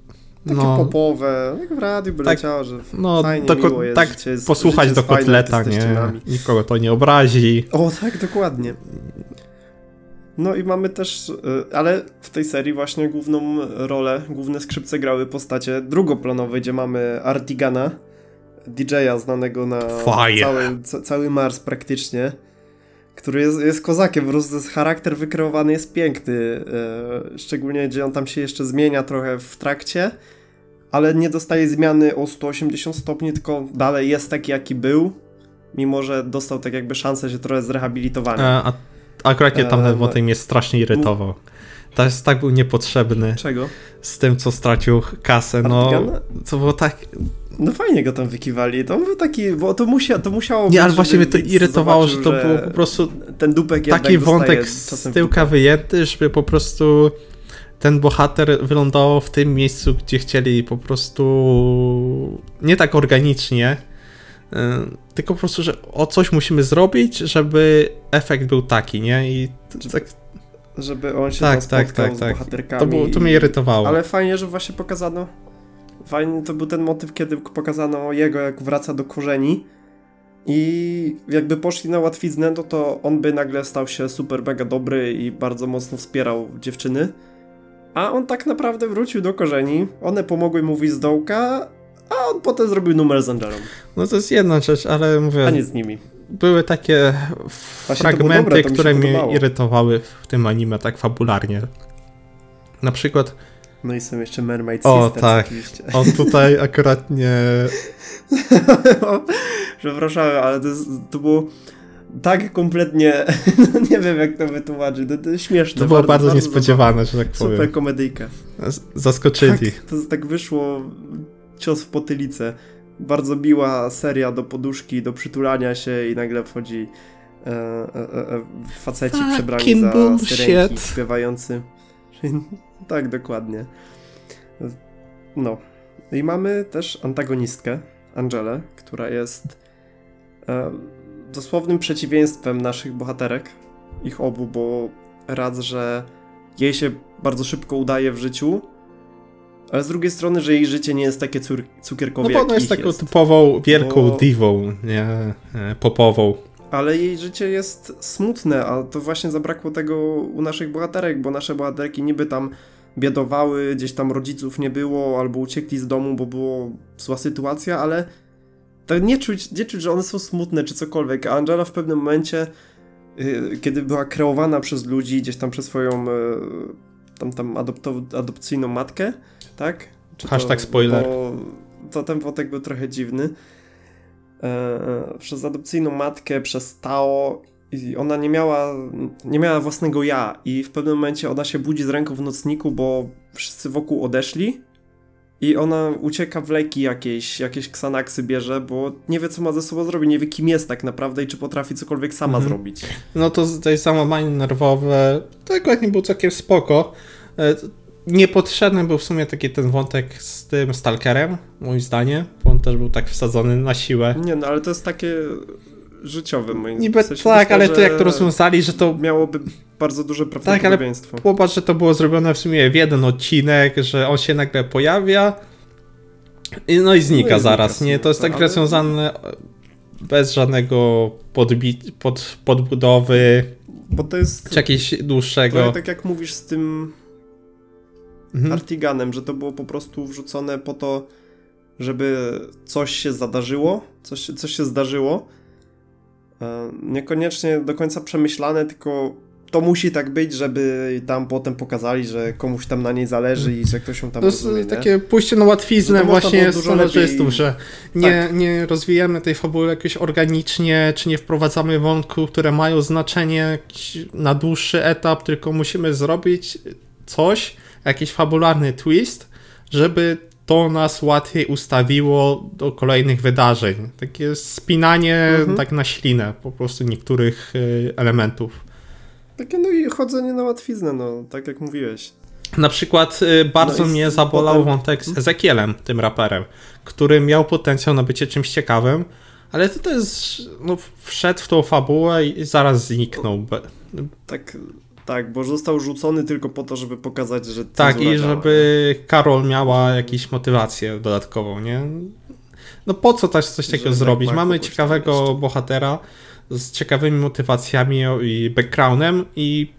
takie no. popowe, jak w radiu by tak, leciało, że no, fajnie, do, miło jest, tak jest, posłuchać do kotleta, nie? Nikogo to nie obrazi. O, tak, dokładnie. No i mamy też, y, ale w tej serii właśnie główną rolę, główne skrzypce grały postacie drugoplanowe, gdzie mamy Artigana, DJ-a znanego na cały, cały Mars praktycznie, który jest, jest kozakiem, po prostu charakter wykreowany jest piękny, e, szczególnie gdzie on tam się jeszcze zmienia trochę w trakcie, ale nie dostaje zmiany o 180 stopni, tylko dalej jest taki jaki był, mimo że dostał tak jakby szansę się trochę zrehabilitowany. A, a akurat nie tam e, wątek mnie strasznie irytował. To jest tak był niepotrzebny. Czego? Z tym, co stracił kasę, no. Co było tak. No fajnie go tam wykiwali. To był taki, bo to, musia, to musiało być. Nie, ale właśnie mnie to irytowało, że to było po prostu. Ten dupek Taki wątek z tyłka wyjęty, żeby po prostu ten bohater wylądował w tym miejscu, gdzie chcieli po prostu nie tak organicznie, y, tylko po prostu, że o coś musimy zrobić, żeby efekt był taki, nie? I tak żeby on się tak, tak, tak, z tak. To, było, to mnie irytowało. Ale fajnie, że właśnie pokazano. Fajnie to był ten motyw, kiedy pokazano jego, jak wraca do korzeni. I jakby poszli na łatwiznę, no to on by nagle stał się super mega dobry i bardzo mocno wspierał dziewczyny. A on tak naprawdę wrócił do korzeni. One pomogły mu wyjść z dołka, a on potem zrobił numer z Angelą. No to jest jedna rzecz, ale mówię. A nie z nimi były takie Właśnie fragmenty, dobre, które mnie irytowały w tym anime tak fabularnie. Na przykład. No i są jeszcze Mermaid O tak. Oczywiście. On tutaj (laughs) akurat nie. Przepraszam, ale to, to było tak kompletnie, no (laughs) nie wiem jak to wytłumaczyć, to, to śmieszne. To było bardzo, bardzo, bardzo niespodziewane, że tak powiem. Super komedyjka. Zaskoczyli. Tak, to tak wyszło cios w potylicę bardzo miła seria do poduszki, do przytulania się i nagle wchodzi e, e, e, faceci Fucking przebrani za syrenki, śpiewający. (laughs) tak, dokładnie. No. I mamy też antagonistkę, Angelę, która jest e, dosłownym przeciwieństwem naszych bohaterek, ich obu, bo raz, że jej się bardzo szybko udaje w życiu, ale z drugiej strony, że jej życie nie jest takie cukierkowe No bo ona jest taką jest. typową, wielką bo... diwą, nie? E, popową. Ale jej życie jest smutne, a to właśnie zabrakło tego u naszych bohaterek, bo nasze bohaterki niby tam biedowały, gdzieś tam rodziców nie było, albo uciekli z domu, bo była zła sytuacja, ale to nie czuć, nie czuć, że one są smutne czy cokolwiek. A Angela w pewnym momencie, yy, kiedy była kreowana przez ludzi, gdzieś tam przez swoją yy, tam, tam adopto- adopcyjną matkę, tak? Czy Hashtag to, spoiler. to ten wątek był trochę dziwny. E, e, przez adopcyjną matkę, przez Tao i ona nie miała, nie miała własnego ja i w pewnym momencie ona się budzi z ręką w nocniku, bo wszyscy wokół odeszli i ona ucieka w leki jakieś, jakieś ksanaksy bierze, bo nie wie co ma ze sobą zrobić, nie wie kim jest tak naprawdę i czy potrafi cokolwiek sama mhm. zrobić. No to tutaj załamanie nerwowe, to akurat nie było całkiem spoko. Niepotrzebny był w sumie taki ten wątek z tym Stalkerem, moim zdaniem, bo on też był tak wsadzony na siłę. Nie, no ale to jest takie życiowe moim Niby w tak, ale to jak to rozwiązali, że to... Miałoby bardzo duże prawdopodobieństwo. (laughs) Tak, ale popatrz, że to było zrobione w sumie w jeden odcinek, że on się nagle pojawia i no i znika no i zaraz, znika nie? To jest tak ale... rozwiązane bez żadnego podbi- pod, podbudowy, bo to jest... czy jakiegoś dłuższego... To tak jak mówisz z tym mhm. Artiganem, że to było po prostu wrzucone po to, żeby coś się zadarzyło, coś, coś się zdarzyło. E, niekoniecznie do końca przemyślane, tylko to musi tak być, żeby tam potem pokazali, że komuś tam na niej zależy i że ktoś ją tam To jest rozumie, nie? takie pójście na łatwiznę właśnie scenarzystów, lepiej- że nie, Tak. nie rozwijamy tej fabuły jakoś organicznie, czy nie wprowadzamy wątków, które mają znaczenie na dłuższy etap, tylko musimy zrobić coś, jakiś fabularny twist, żeby to nas łatwiej ustawiło do kolejnych wydarzeń. Takie spinanie Mhm. tak na ślinę po prostu niektórych y, elementów. Takie no i chodzenie na łatwiznę, no, tak jak mówiłeś. Na przykład y, bardzo No mnie zabolał potem- wątek z Ezekielem, tym raperem, który miał potencjał na bycie czymś ciekawym, ale to też no, wszedł w tą fabułę i zaraz zniknął. Tak, tak, bo został rzucony tylko po to, żeby pokazać, że Tak, i żeby Karol miała jakąś motywację dodatkową, nie? No po co też coś takiego tak zrobić? ma Mamy ciekawego bohatera z ciekawymi motywacjami i backgroundem i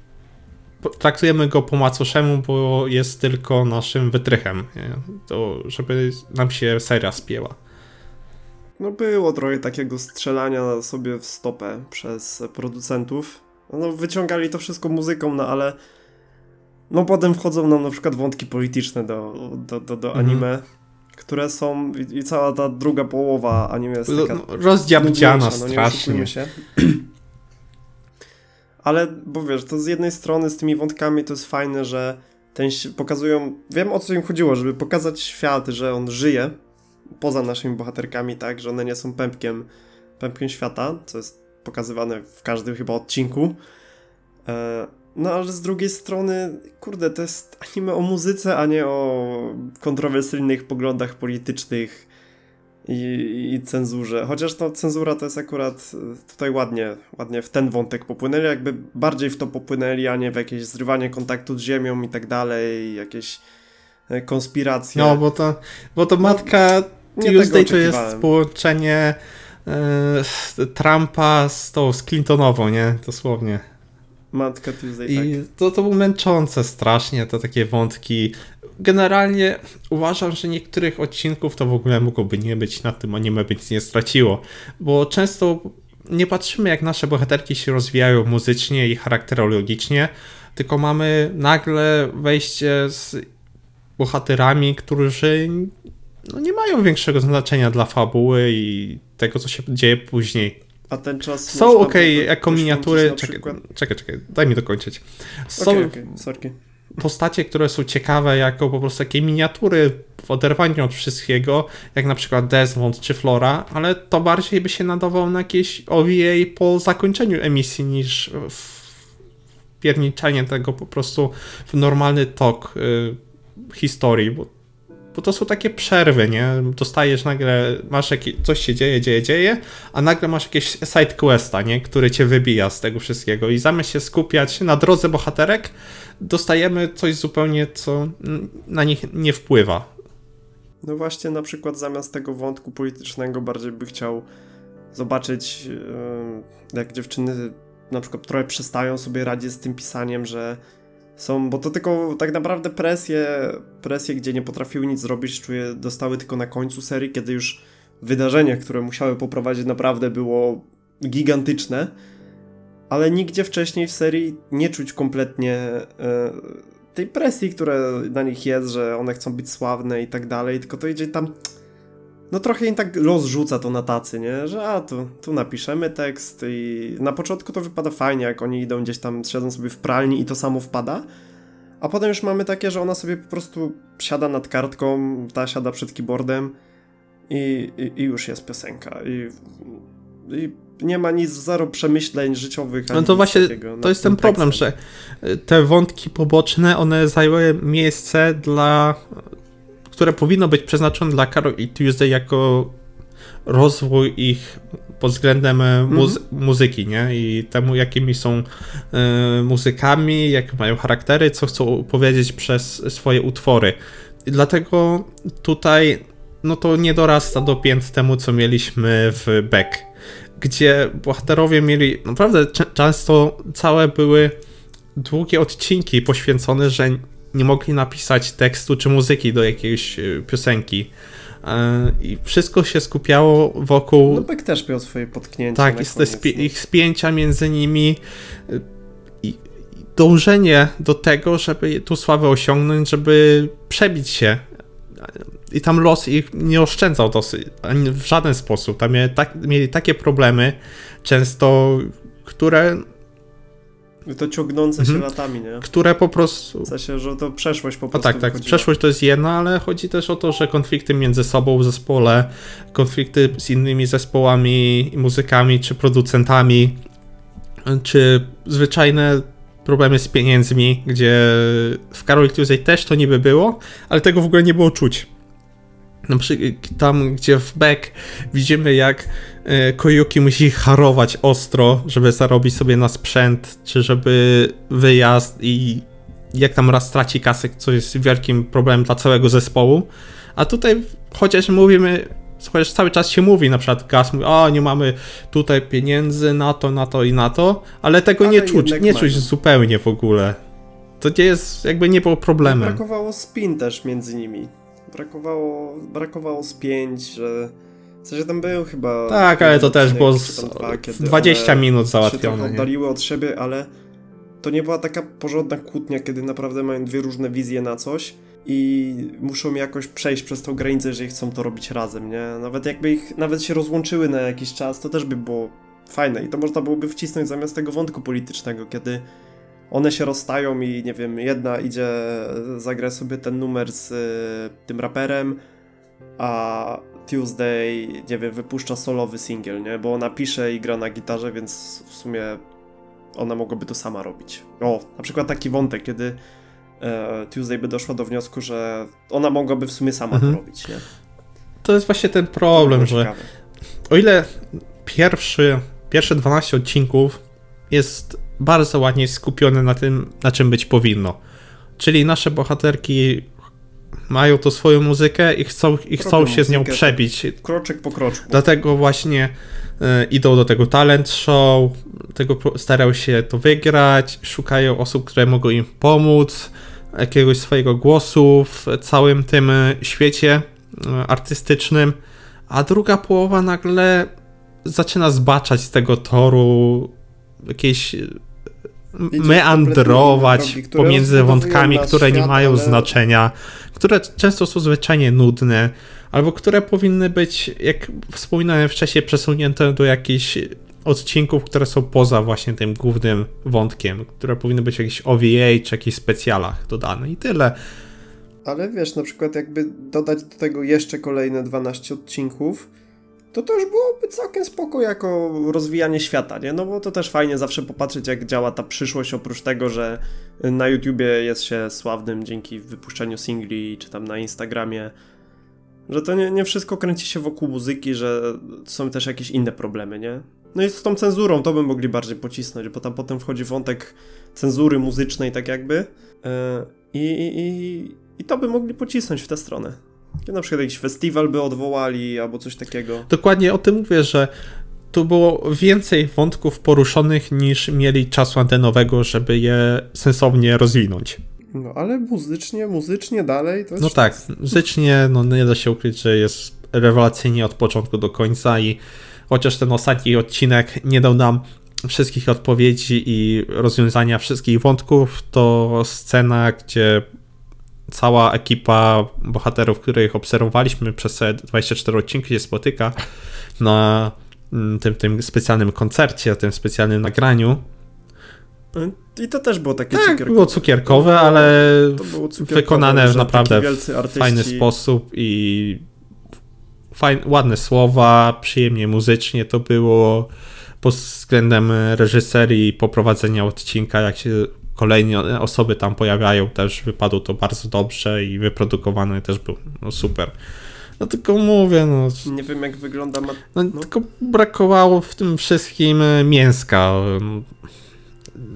traktujemy go po macoszemu, bo jest tylko naszym wytrychem, nie? To żeby nam się seria spięła. No było trochę takiego strzelania sobie w stopę przez producentów. No wyciągali to wszystko muzyką, no ale no potem wchodzą nam na przykład wątki polityczne do, do, do, do Mhm. anime, które są i, i cała ta druga połowa anime jest taka No, rozdziabdziana nudniejsza, no nie strasznie. się. (clears throat) Ale, bo wiesz, to z jednej strony z tymi wątkami to jest fajne, że ten pokazują, wiem o co im chodziło, żeby pokazać świat, że on żyje poza naszymi bohaterkami, tak, że one nie są pępkiem, pępkiem świata, co jest pokazywane w każdym chyba odcinku. E, no ale z drugiej strony, kurde, to jest anime o muzyce, a nie o kontrowersyjnych poglądach politycznych i, i cenzurze. Chociaż to cenzura to jest akurat e, tutaj ładnie, ładnie w ten wątek popłynęli, jakby bardziej w to popłynęli, a nie w jakieś zrywanie kontaktu z ziemią i tak dalej, jakieś e, konspiracje. No, bo to, bo to matka nie tego Tuesday to jest połączenie Trumpa z tą, z Clintonową, nie? Dosłownie. Matka Tuesday, I tak. to, to było męczące strasznie, te takie wątki. Generalnie uważam, że niektórych odcinków to w ogóle mogłoby nie być, na tym anime by nic nie straciło, bo często nie patrzymy jak nasze bohaterki się rozwijają muzycznie i charakterologicznie, tylko mamy nagle wejście z bohaterami, którzy no, nie mają większego znaczenia dla fabuły i tego, co się dzieje później. A ten czas... Są ok, jako miniatury. Czekaj, czekaj, czekaj, daj mi dokończyć. Są okej, sorki. postacie, które są ciekawe jako po prostu takie miniatury w oderwaniu od wszystkiego, jak na przykład Desmond czy Flora, ale to bardziej by się nadawało na jakieś OVA po zakończeniu emisji niż wpierniczanie tego po prostu w normalny tok y, historii, bo, bo to są takie przerwy, nie? Dostajesz nagle, masz jakieś, coś się dzieje, dzieje, dzieje, a nagle masz jakieś side questa, nie? Który cię wybija z tego wszystkiego i zamiast się skupiać na drodze bohaterek, dostajemy coś zupełnie, co na nich nie wpływa. No właśnie, na przykład zamiast tego wątku politycznego bardziej by chciał zobaczyć, jak dziewczyny na przykład trochę przestają sobie radzić z tym pisaniem, że są, bo to tylko tak naprawdę presje, presje, gdzie nie potrafiły nic zrobić, czuję, dostały tylko na końcu serii, kiedy już wydarzenie, które musiały poprowadzić naprawdę było gigantyczne, ale nigdzie wcześniej w serii nie czuć kompletnie e, tej presji, która na nich jest, że one chcą być sławne i tak dalej, tylko to idzie tam no trochę im tak los rzuca to na tacy, nie? Że a, tu, tu napiszemy tekst i na początku to wypada fajnie, jak oni idą gdzieś tam, siedzą sobie w pralni i to samo wpada, a potem już mamy takie, że ona sobie po prostu siada nad kartką, ta siada przed keyboardem i, i, i już jest piosenka i, i nie ma nic, zero przemyśleń życiowych. No to właśnie takiego to jest ten problem, tekstem. że y, te wątki poboczne, one zajęły miejsce dla, które powinno być przeznaczone dla Carol i Tuesday jako rozwój ich pod względem e, muzy- muzyki, nie? I temu, jakimi są e, muzykami, jakie mają charaktery, co chcą powiedzieć przez swoje utwory. I dlatego tutaj, no to nie dorasta do pięt temu, co mieliśmy w Beck, gdzie bohaterowie mieli naprawdę często całe były długie odcinki poświęcone, że nie mogli napisać tekstu czy muzyki do jakiejś e, piosenki. E, I wszystko się skupiało wokół. No Beck też miał swoje potknięcia tak, jest te spie- no. ich spięcia między nimi. y, I dążenie do tego, żeby tu sławę osiągnąć, żeby przebić się. I tam los ich nie oszczędzał dosyć, w żaden sposób. Tam mieli, tak, mieli takie problemy, często, które, To ciągnące się Mhm. latami, nie? które po prostu W sensie, że to przeszłość po No prostu tak, tak. wychodziła. Przeszłość to jest jedno, ale chodzi też o to, że konflikty między sobą w zespole, konflikty z innymi zespołami, muzykami czy producentami, czy zwyczajne problemy z pieniędzmi, gdzie w Carol Tuesday też to niby było, ale tego w ogóle nie było czuć. Na przykład tam, gdzie w Beck widzimy, jak e, Koyuki musi harować ostro, żeby zarobić sobie na sprzęt, czy żeby wyjazd i jak tam raz straci kasę, co jest wielkim problemem dla całego zespołu. A tutaj chociaż mówimy, chociaż cały czas się mówi, na przykład Gas mówi, o nie mamy tutaj pieniędzy na to, na to i na to, ale tego Ale nie czuć, nie czuć zupełnie w ogóle. To nie jest, jakby nie było problemem. Brakowało spin też między nimi. Brakowało, brakowało spięć, że... W sensie tam był chyba... Tak, ale to też było z dwa, kiedy 20 one minut się załatwione. Nie? oddaliły od siebie, ale to nie była taka porządna kłótnia, kiedy naprawdę mają dwie różne wizje na coś i muszą jakoś przejść przez tą granicę, jeżeli chcą to robić razem, nie? Nawet jakby ich, nawet się rozłączyły na jakiś czas, to też by było fajne i to można byłoby wcisnąć zamiast tego wątku politycznego, kiedy one się rozstają i nie wiem, jedna idzie, zagra sobie ten numer z y, tym raperem, a Tuesday, nie wiem, wypuszcza solowy singiel, nie? Bo ona pisze i gra na gitarze, więc w sumie ona mogłaby to sama robić. O, na przykład taki wątek, kiedy e, Tuesday by doszła do wniosku, że ona mogłaby w sumie sama Mhm. to robić, nie? To jest właśnie ten problem, że ciekawe. o ile pierwszy, pierwsze 12 odcinków jest bardzo ładnie skupione na tym, na czym być powinno. Czyli nasze bohaterki mają to swoją muzykę i chcą, i chcą Robią się z nią muzykę, przebić. Kroczek po kroczku. Dlatego właśnie e, idą do tego talent show, tego starają się to wygrać, szukają osób, które mogą im pomóc, jakiegoś swojego głosu w całym tym e, świecie e, artystycznym, a druga połowa nagle zaczyna zbaczać z tego toru, jakieś e, m- Idzie w meandrować pomiędzy wątkami, które nie świat, mają ale- znaczenia, które często są zwyczajnie nudne, albo które powinny być, jak wspominałem wcześniej, przesunięte do jakichś odcinków, które są poza właśnie tym głównym wątkiem, które powinny być w jakichś OVA czy jakichś specjalach dodane i tyle. Ale wiesz, na przykład jakby dodać do tego jeszcze kolejne 12 odcinków, to już byłoby całkiem spoko jako rozwijanie świata, nie? No bo to też fajnie zawsze popatrzeć, jak działa ta przyszłość, oprócz tego, że na YouTubie jest się sławnym dzięki wypuszczeniu singli, czy tam na Instagramie, że to nie, nie wszystko kręci się wokół muzyki, że są też jakieś inne problemy, nie? No i z tą cenzurą to by mogli bardziej pocisnąć, bo tam potem wchodzi wątek cenzury muzycznej, tak jakby. Yy, i, i, I to by mogli pocisnąć w tę stronę. Na przykład jakiś festiwal by odwołali, albo coś takiego. Dokładnie o tym mówię, że tu było więcej wątków poruszonych niż mieli czasu antenowego, żeby je sensownie rozwinąć. No ale muzycznie, muzycznie dalej to jest... No tak, muzycznie no, nie da się ukryć, że jest rewelacyjnie od początku do końca i chociaż ten ostatni odcinek nie dał nam wszystkich odpowiedzi i rozwiązania wszystkich wątków, to scena, gdzie cała ekipa bohaterów, których obserwowaliśmy przez te 24 odcinki się spotyka na mm, tym, tym specjalnym koncercie, tym specjalnym nagraniu. I to też było takie Tak, cukierkowe. było cukierkowe, ale było cukierkowe, wykonane w naprawdę artyści... fajny sposób i fajn, ładne słowa, przyjemnie muzycznie to było pod względem reżyserii i poprowadzenia odcinka, jak się kolejne osoby tam pojawiają, też wypadło to bardzo dobrze i wyprodukowane też był no super. No tylko mówię, no, Nie wiem jak wygląda... Ma... no, No. tylko brakowało w tym wszystkim e, mięska.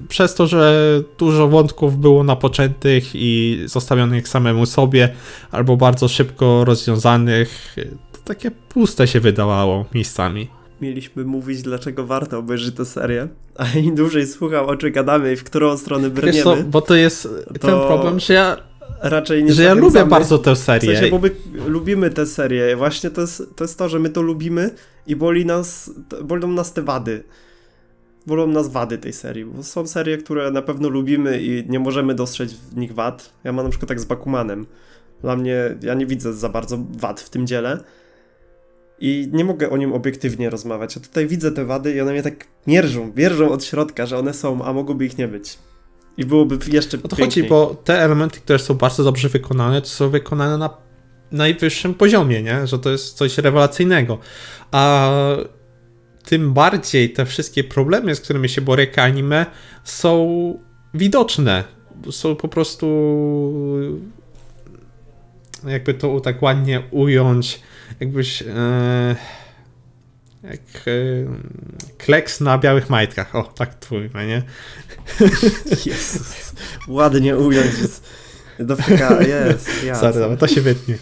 Przez to, że dużo wątków było napoczętych i zostawionych samemu sobie, albo bardzo szybko rozwiązanych, to takie puste się wydawało miejscami. Mieliśmy mówić, dlaczego warto obejrzeć tę serię, a im dłużej słucham, o czym gadamy i w którą stronę brniemy, co, bo to jest ten To problem, że ja, raczej nie że ja lubię bardzo tę W sensie, serię. bo my lubimy tę serię. Właśnie to jest, to jest to, że my to lubimy i boli nas, bolą nas te wady. bolą nas wady tej serii, bo są serie, które na pewno lubimy i nie możemy dostrzec w nich wad. Ja mam na przykład tak z Bakumanem. Dla mnie, ja nie widzę za bardzo wad w tym dziele i nie mogę o nim obiektywnie rozmawiać. A tutaj widzę te wady i one mnie tak mierzą, wierzą od środka, że one są, a mogłoby ich nie być. I byłoby jeszcze O to piękniej. chodzi, bo te elementy, które są bardzo dobrze wykonane, to są wykonane na najwyższym poziomie, nie? Że to jest coś rewelacyjnego. A tym bardziej te wszystkie problemy, z którymi się boryka anime, są widoczne. Są po prostu. Jakby to tak ładnie ująć, jakbyś. E, jak e, kleks na białych majtkach. O, tak to mówimy, nie? Jezus. Ładnie ująć. Do FK, jest. Ja, Sorry, dobra, to się wytnie.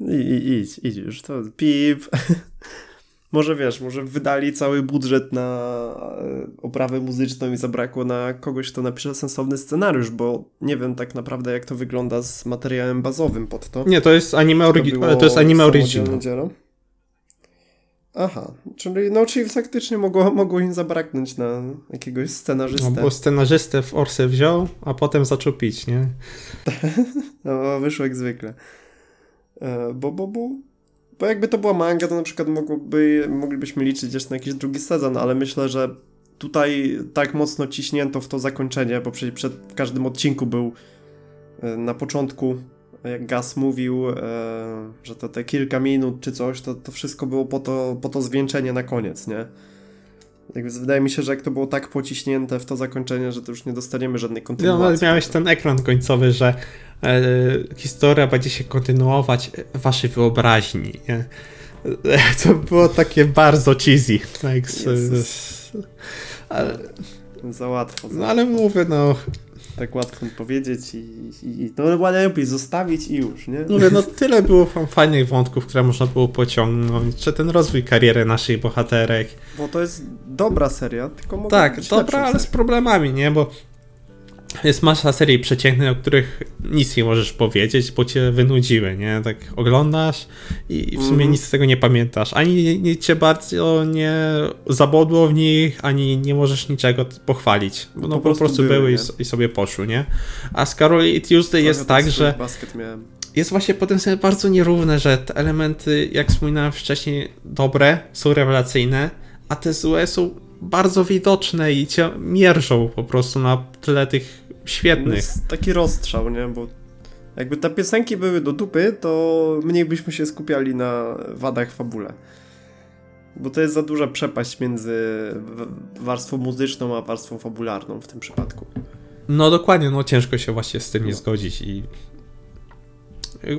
I, i, idź, idź już. To pip. Może wiesz, może wydali cały budżet na e, oprawę muzyczną i zabrakło na kogoś, kto napisze sensowny scenariusz, bo nie wiem tak naprawdę jak to wygląda z materiałem bazowym pod to. Nie, to jest anime, To origi- było to jest anime original. dzieło? Aha, czyli, no, czyli faktycznie mogło, mogło im zabraknąć na jakiegoś No, scenarzystę. bo scenarzystę w Orsę wziął, a potem zaczął pić, nie? (laughs) No, wyszło jak zwykle. E, Bo, bo, bo, bo jakby to była manga, to na przykład mogłoby, moglibyśmy liczyć jeszcze na jakiś drugi sezon, ale myślę, że tutaj tak mocno ciśnięto w to zakończenie, bo przecież przed każdym odcinku był e, na początku, jak Gas mówił, e, że to te kilka minut czy coś, to, to wszystko było po to, po to zwieńczenie na koniec, nie? Jakby wydaje mi się, że jak to było tak pociśnięte w to zakończenie, że to już nie dostaniemy żadnej No, kontynuacji. ale miałeś ten ekran końcowy, że e, historia będzie się kontynuować w waszej wyobraźni, nie? (laughs) To było takie bardzo cheesy. Tak, z, z, ale, Za łatwo. Za no ale mówię, no, tak łatwo powiedzieć i, i, no lepiej zostawić i już, nie? mówię, no tyle było fajnych wątków, które można było pociągnąć, czy ten rozwój kariery naszych bohaterek. Bo to jest dobra seria, tylko mogę Tak, dobra, ale z problemami, nie? Bo jest masa serii przeciętnych, o których nic nie możesz powiedzieć, bo cię wynudziły, nie? Tak oglądasz i w sumie Mhm. nic z tego nie pamiętasz. Ani nie, cię bardzo nie zabodło w nich, ani nie możesz niczego pochwalić. No po, prostu prostu, były, były, i, i sobie poszły, nie? A z Carol i Tuesday jest tak, że jest właśnie potem sobie bardzo nierówne, że te elementy, jak wspominałem wcześniej, dobre, są rewelacyjne, a te złe są bardzo widoczne i cię mierzą po prostu na tle tych świetnych. jest taki rozstrzał, nie? Bo jakby te piosenki były do dupy, to mniej byśmy się skupiali na wadach fabule. Bo to jest za duża przepaść między warstwą muzyczną a warstwą fabularną w tym przypadku. No dokładnie, no ciężko się właśnie z tym nie zgodzić i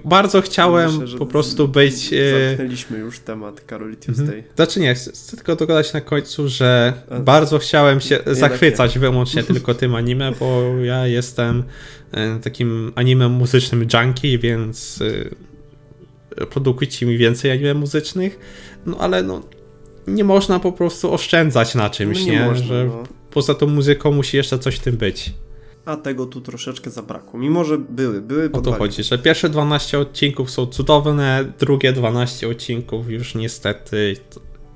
bardzo chciałem Myślę, po prostu być... e, Zamknęliśmy już temat Tuesday. Mhm. Znaczy nie, chcę tylko dogadać na końcu, że A, bardzo chciałem się zachwycać wyłącznie (laughs) tylko tym anime, bo ja jestem e, takim anime muzycznym junkie, więc e, produkujcie mi więcej anime muzycznych, no ale no nie można po prostu oszczędzać na czymś, No nie? można, że no. poza tą muzyką musi jeszcze coś w tym być. A tego tu troszeczkę zabrakło. Mimo, że były, były O to chodzi, że pierwsze 12 odcinków są cudowne, drugie 12 odcinków już niestety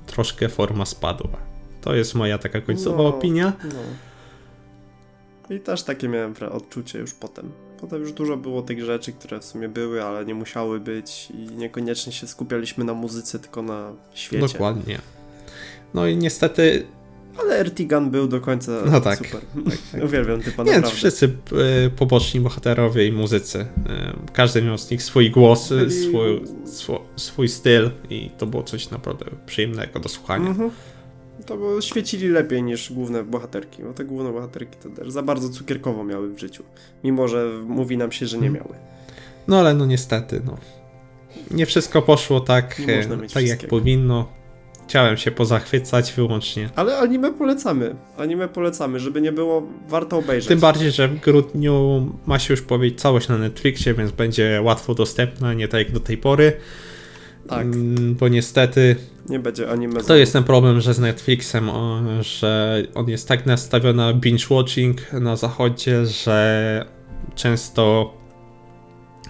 troszkę forma spadła. To jest moja taka końcowa No. opinia. No. I też takie miałem odczucie już potem. Potem już dużo było tych rzeczy, które w sumie były, ale nie musiały być i niekoniecznie się skupialiśmy na muzyce, tylko na świecie. Dokładnie. No i niestety, Ale Ertigan był do końca No tak. super. (laughs) tak. Uwielbiam typa nie, naprawdę. wszyscy e, poboczni bohaterowie i muzycy. E, każdy miał z nich swój głos, Byli- swój, swój, swój styl i to było coś naprawdę przyjemnego do słuchania. Mhm. To świecili lepiej niż główne bohaterki, bo te główne bohaterki to też za bardzo cukierkowo miały w życiu. Mimo, że mówi nam się, że nie Mhm. miały. No ale no niestety, no. Nie wszystko poszło tak, Nie e, tak jak powinno. Chciałem się pozachwycać wyłącznie. Ale anime polecamy. Anime polecamy, żeby nie było, warto obejrzeć. Tym bardziej, że w grudniu ma się już powiedzieć całość na Netflixie, więc będzie łatwo dostępna, nie tak jak do tej pory. Tak. Mm, Bo niestety Nie będzie anime. to jest ten problem, że z Netflixem, że on jest tak nastawiony na binge watching na zachodzie, że często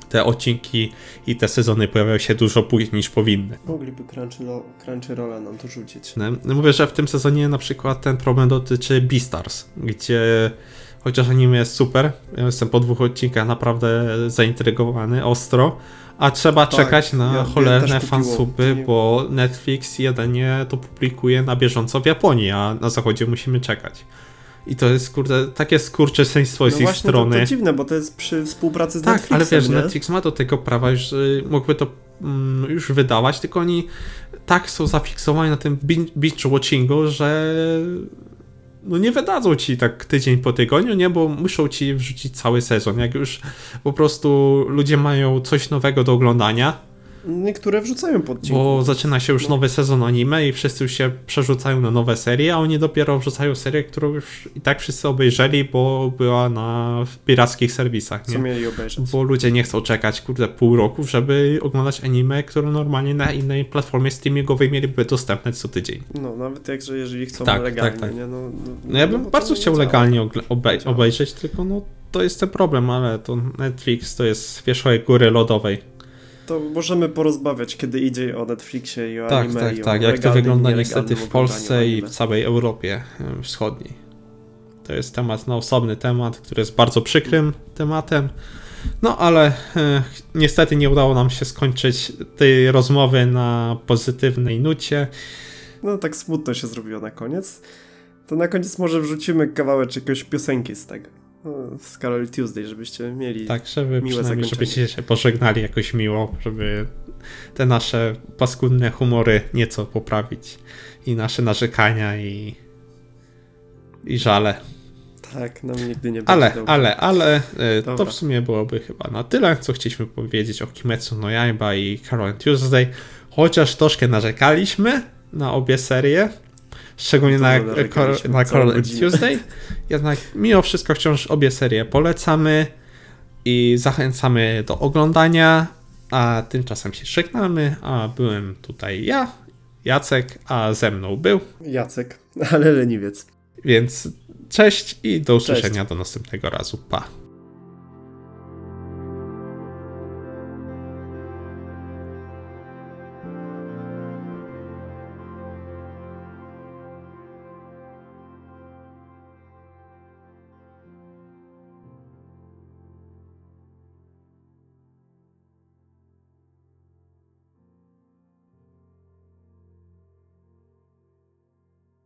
te odcinki i te sezony pojawiają się dużo później niż powinny. Mogliby Crunchyroll, Crunchyrolla nam to rzucić. No, Mówię, że w tym sezonie na przykład ten problem dotyczy Beastars, gdzie chociaż anime jest super, jestem po dwóch odcinkach naprawdę zaintrygowany, ostro, a trzeba Tak, czekać na ja- cholerne fansupy, Nie- bo Netflix jedynie to publikuje na bieżąco w Japonii, a na zachodzie musimy czekać. I to jest, kurde, takie skurczysteństwo z ich No strony. To, to dziwne, bo to jest przy współpracy z Tak, Netflixem, ale wiesz, nie? Netflix ma do tego prawa, już y, mógłby to mm, już wydawać, tylko oni tak są zafiksowani na tym bin- binge watchingu, że no nie wydadzą ci tak tydzień po tygodniu, nie, bo muszą ci wrzucić cały sezon. Jak już po prostu ludzie mają coś nowego do oglądania, Niektóre wrzucają pod odcinku. bo zaczyna się już No. nowy sezon anime i wszyscy już się przerzucają na nowe serie, a oni dopiero wrzucają serię, którą już i tak wszyscy obejrzeli, bo była na pirackich serwisach, Co nie? mieli obejrzeć. Bo ludzie nie chcą czekać, kurde, pół roku, żeby oglądać anime, które normalnie na innej platformie streamingowej mieliby dostępne co tydzień. No, nawet jak, że jeżeli chcą Tak, legalnie, tak, tak. nie? No, no, No ja bym no, bardzo chciał legalnie obej- obejrzeć, tylko no to jest ten problem, ale to Netflix to jest wierzchołek góry lodowej. To możemy porozmawiać, kiedy idzie o Netflixie i o Tak, anime tak, o tak. Jak to wygląda niestety w Polsce i w całej Europie Wschodniej. To jest temat na osobny temat, który jest bardzo przykrym tematem. No ale y, niestety nie udało nam się skończyć tej rozmowy na pozytywnej nucie. No tak smutno się zrobiło na koniec. To na koniec może wrzucimy kawałek jakiegoś piosenki z tego. No, Z Carol Tuesday, żebyście mieli. Tak, żeby Miłe zakończenie. żebyście się pożegnali jakoś miło, żeby te nasze paskudne humory nieco poprawić. I nasze narzekania i, i żale. Tak, nam nigdy nie będzie Ale, dobrze. ale, ale e, to Dobra. w sumie byłoby chyba na tyle, co chcieliśmy powiedzieć o Kimetsu no Yaiba i Carol Tuesday. Chociaż troszkę narzekaliśmy na obie serie, szczególnie na, Dużo narzekaliśmy, na godzinę. Tuesday. Jednak mimo wszystko wciąż obie serie polecamy i zachęcamy do oglądania, a tymczasem się żegnamy, a byłem tutaj ja, Jacek, a ze mną był, Jacek, (laughs) ale leniwiec. więc cześć i do Cześć. usłyszenia do następnego razu. Pa!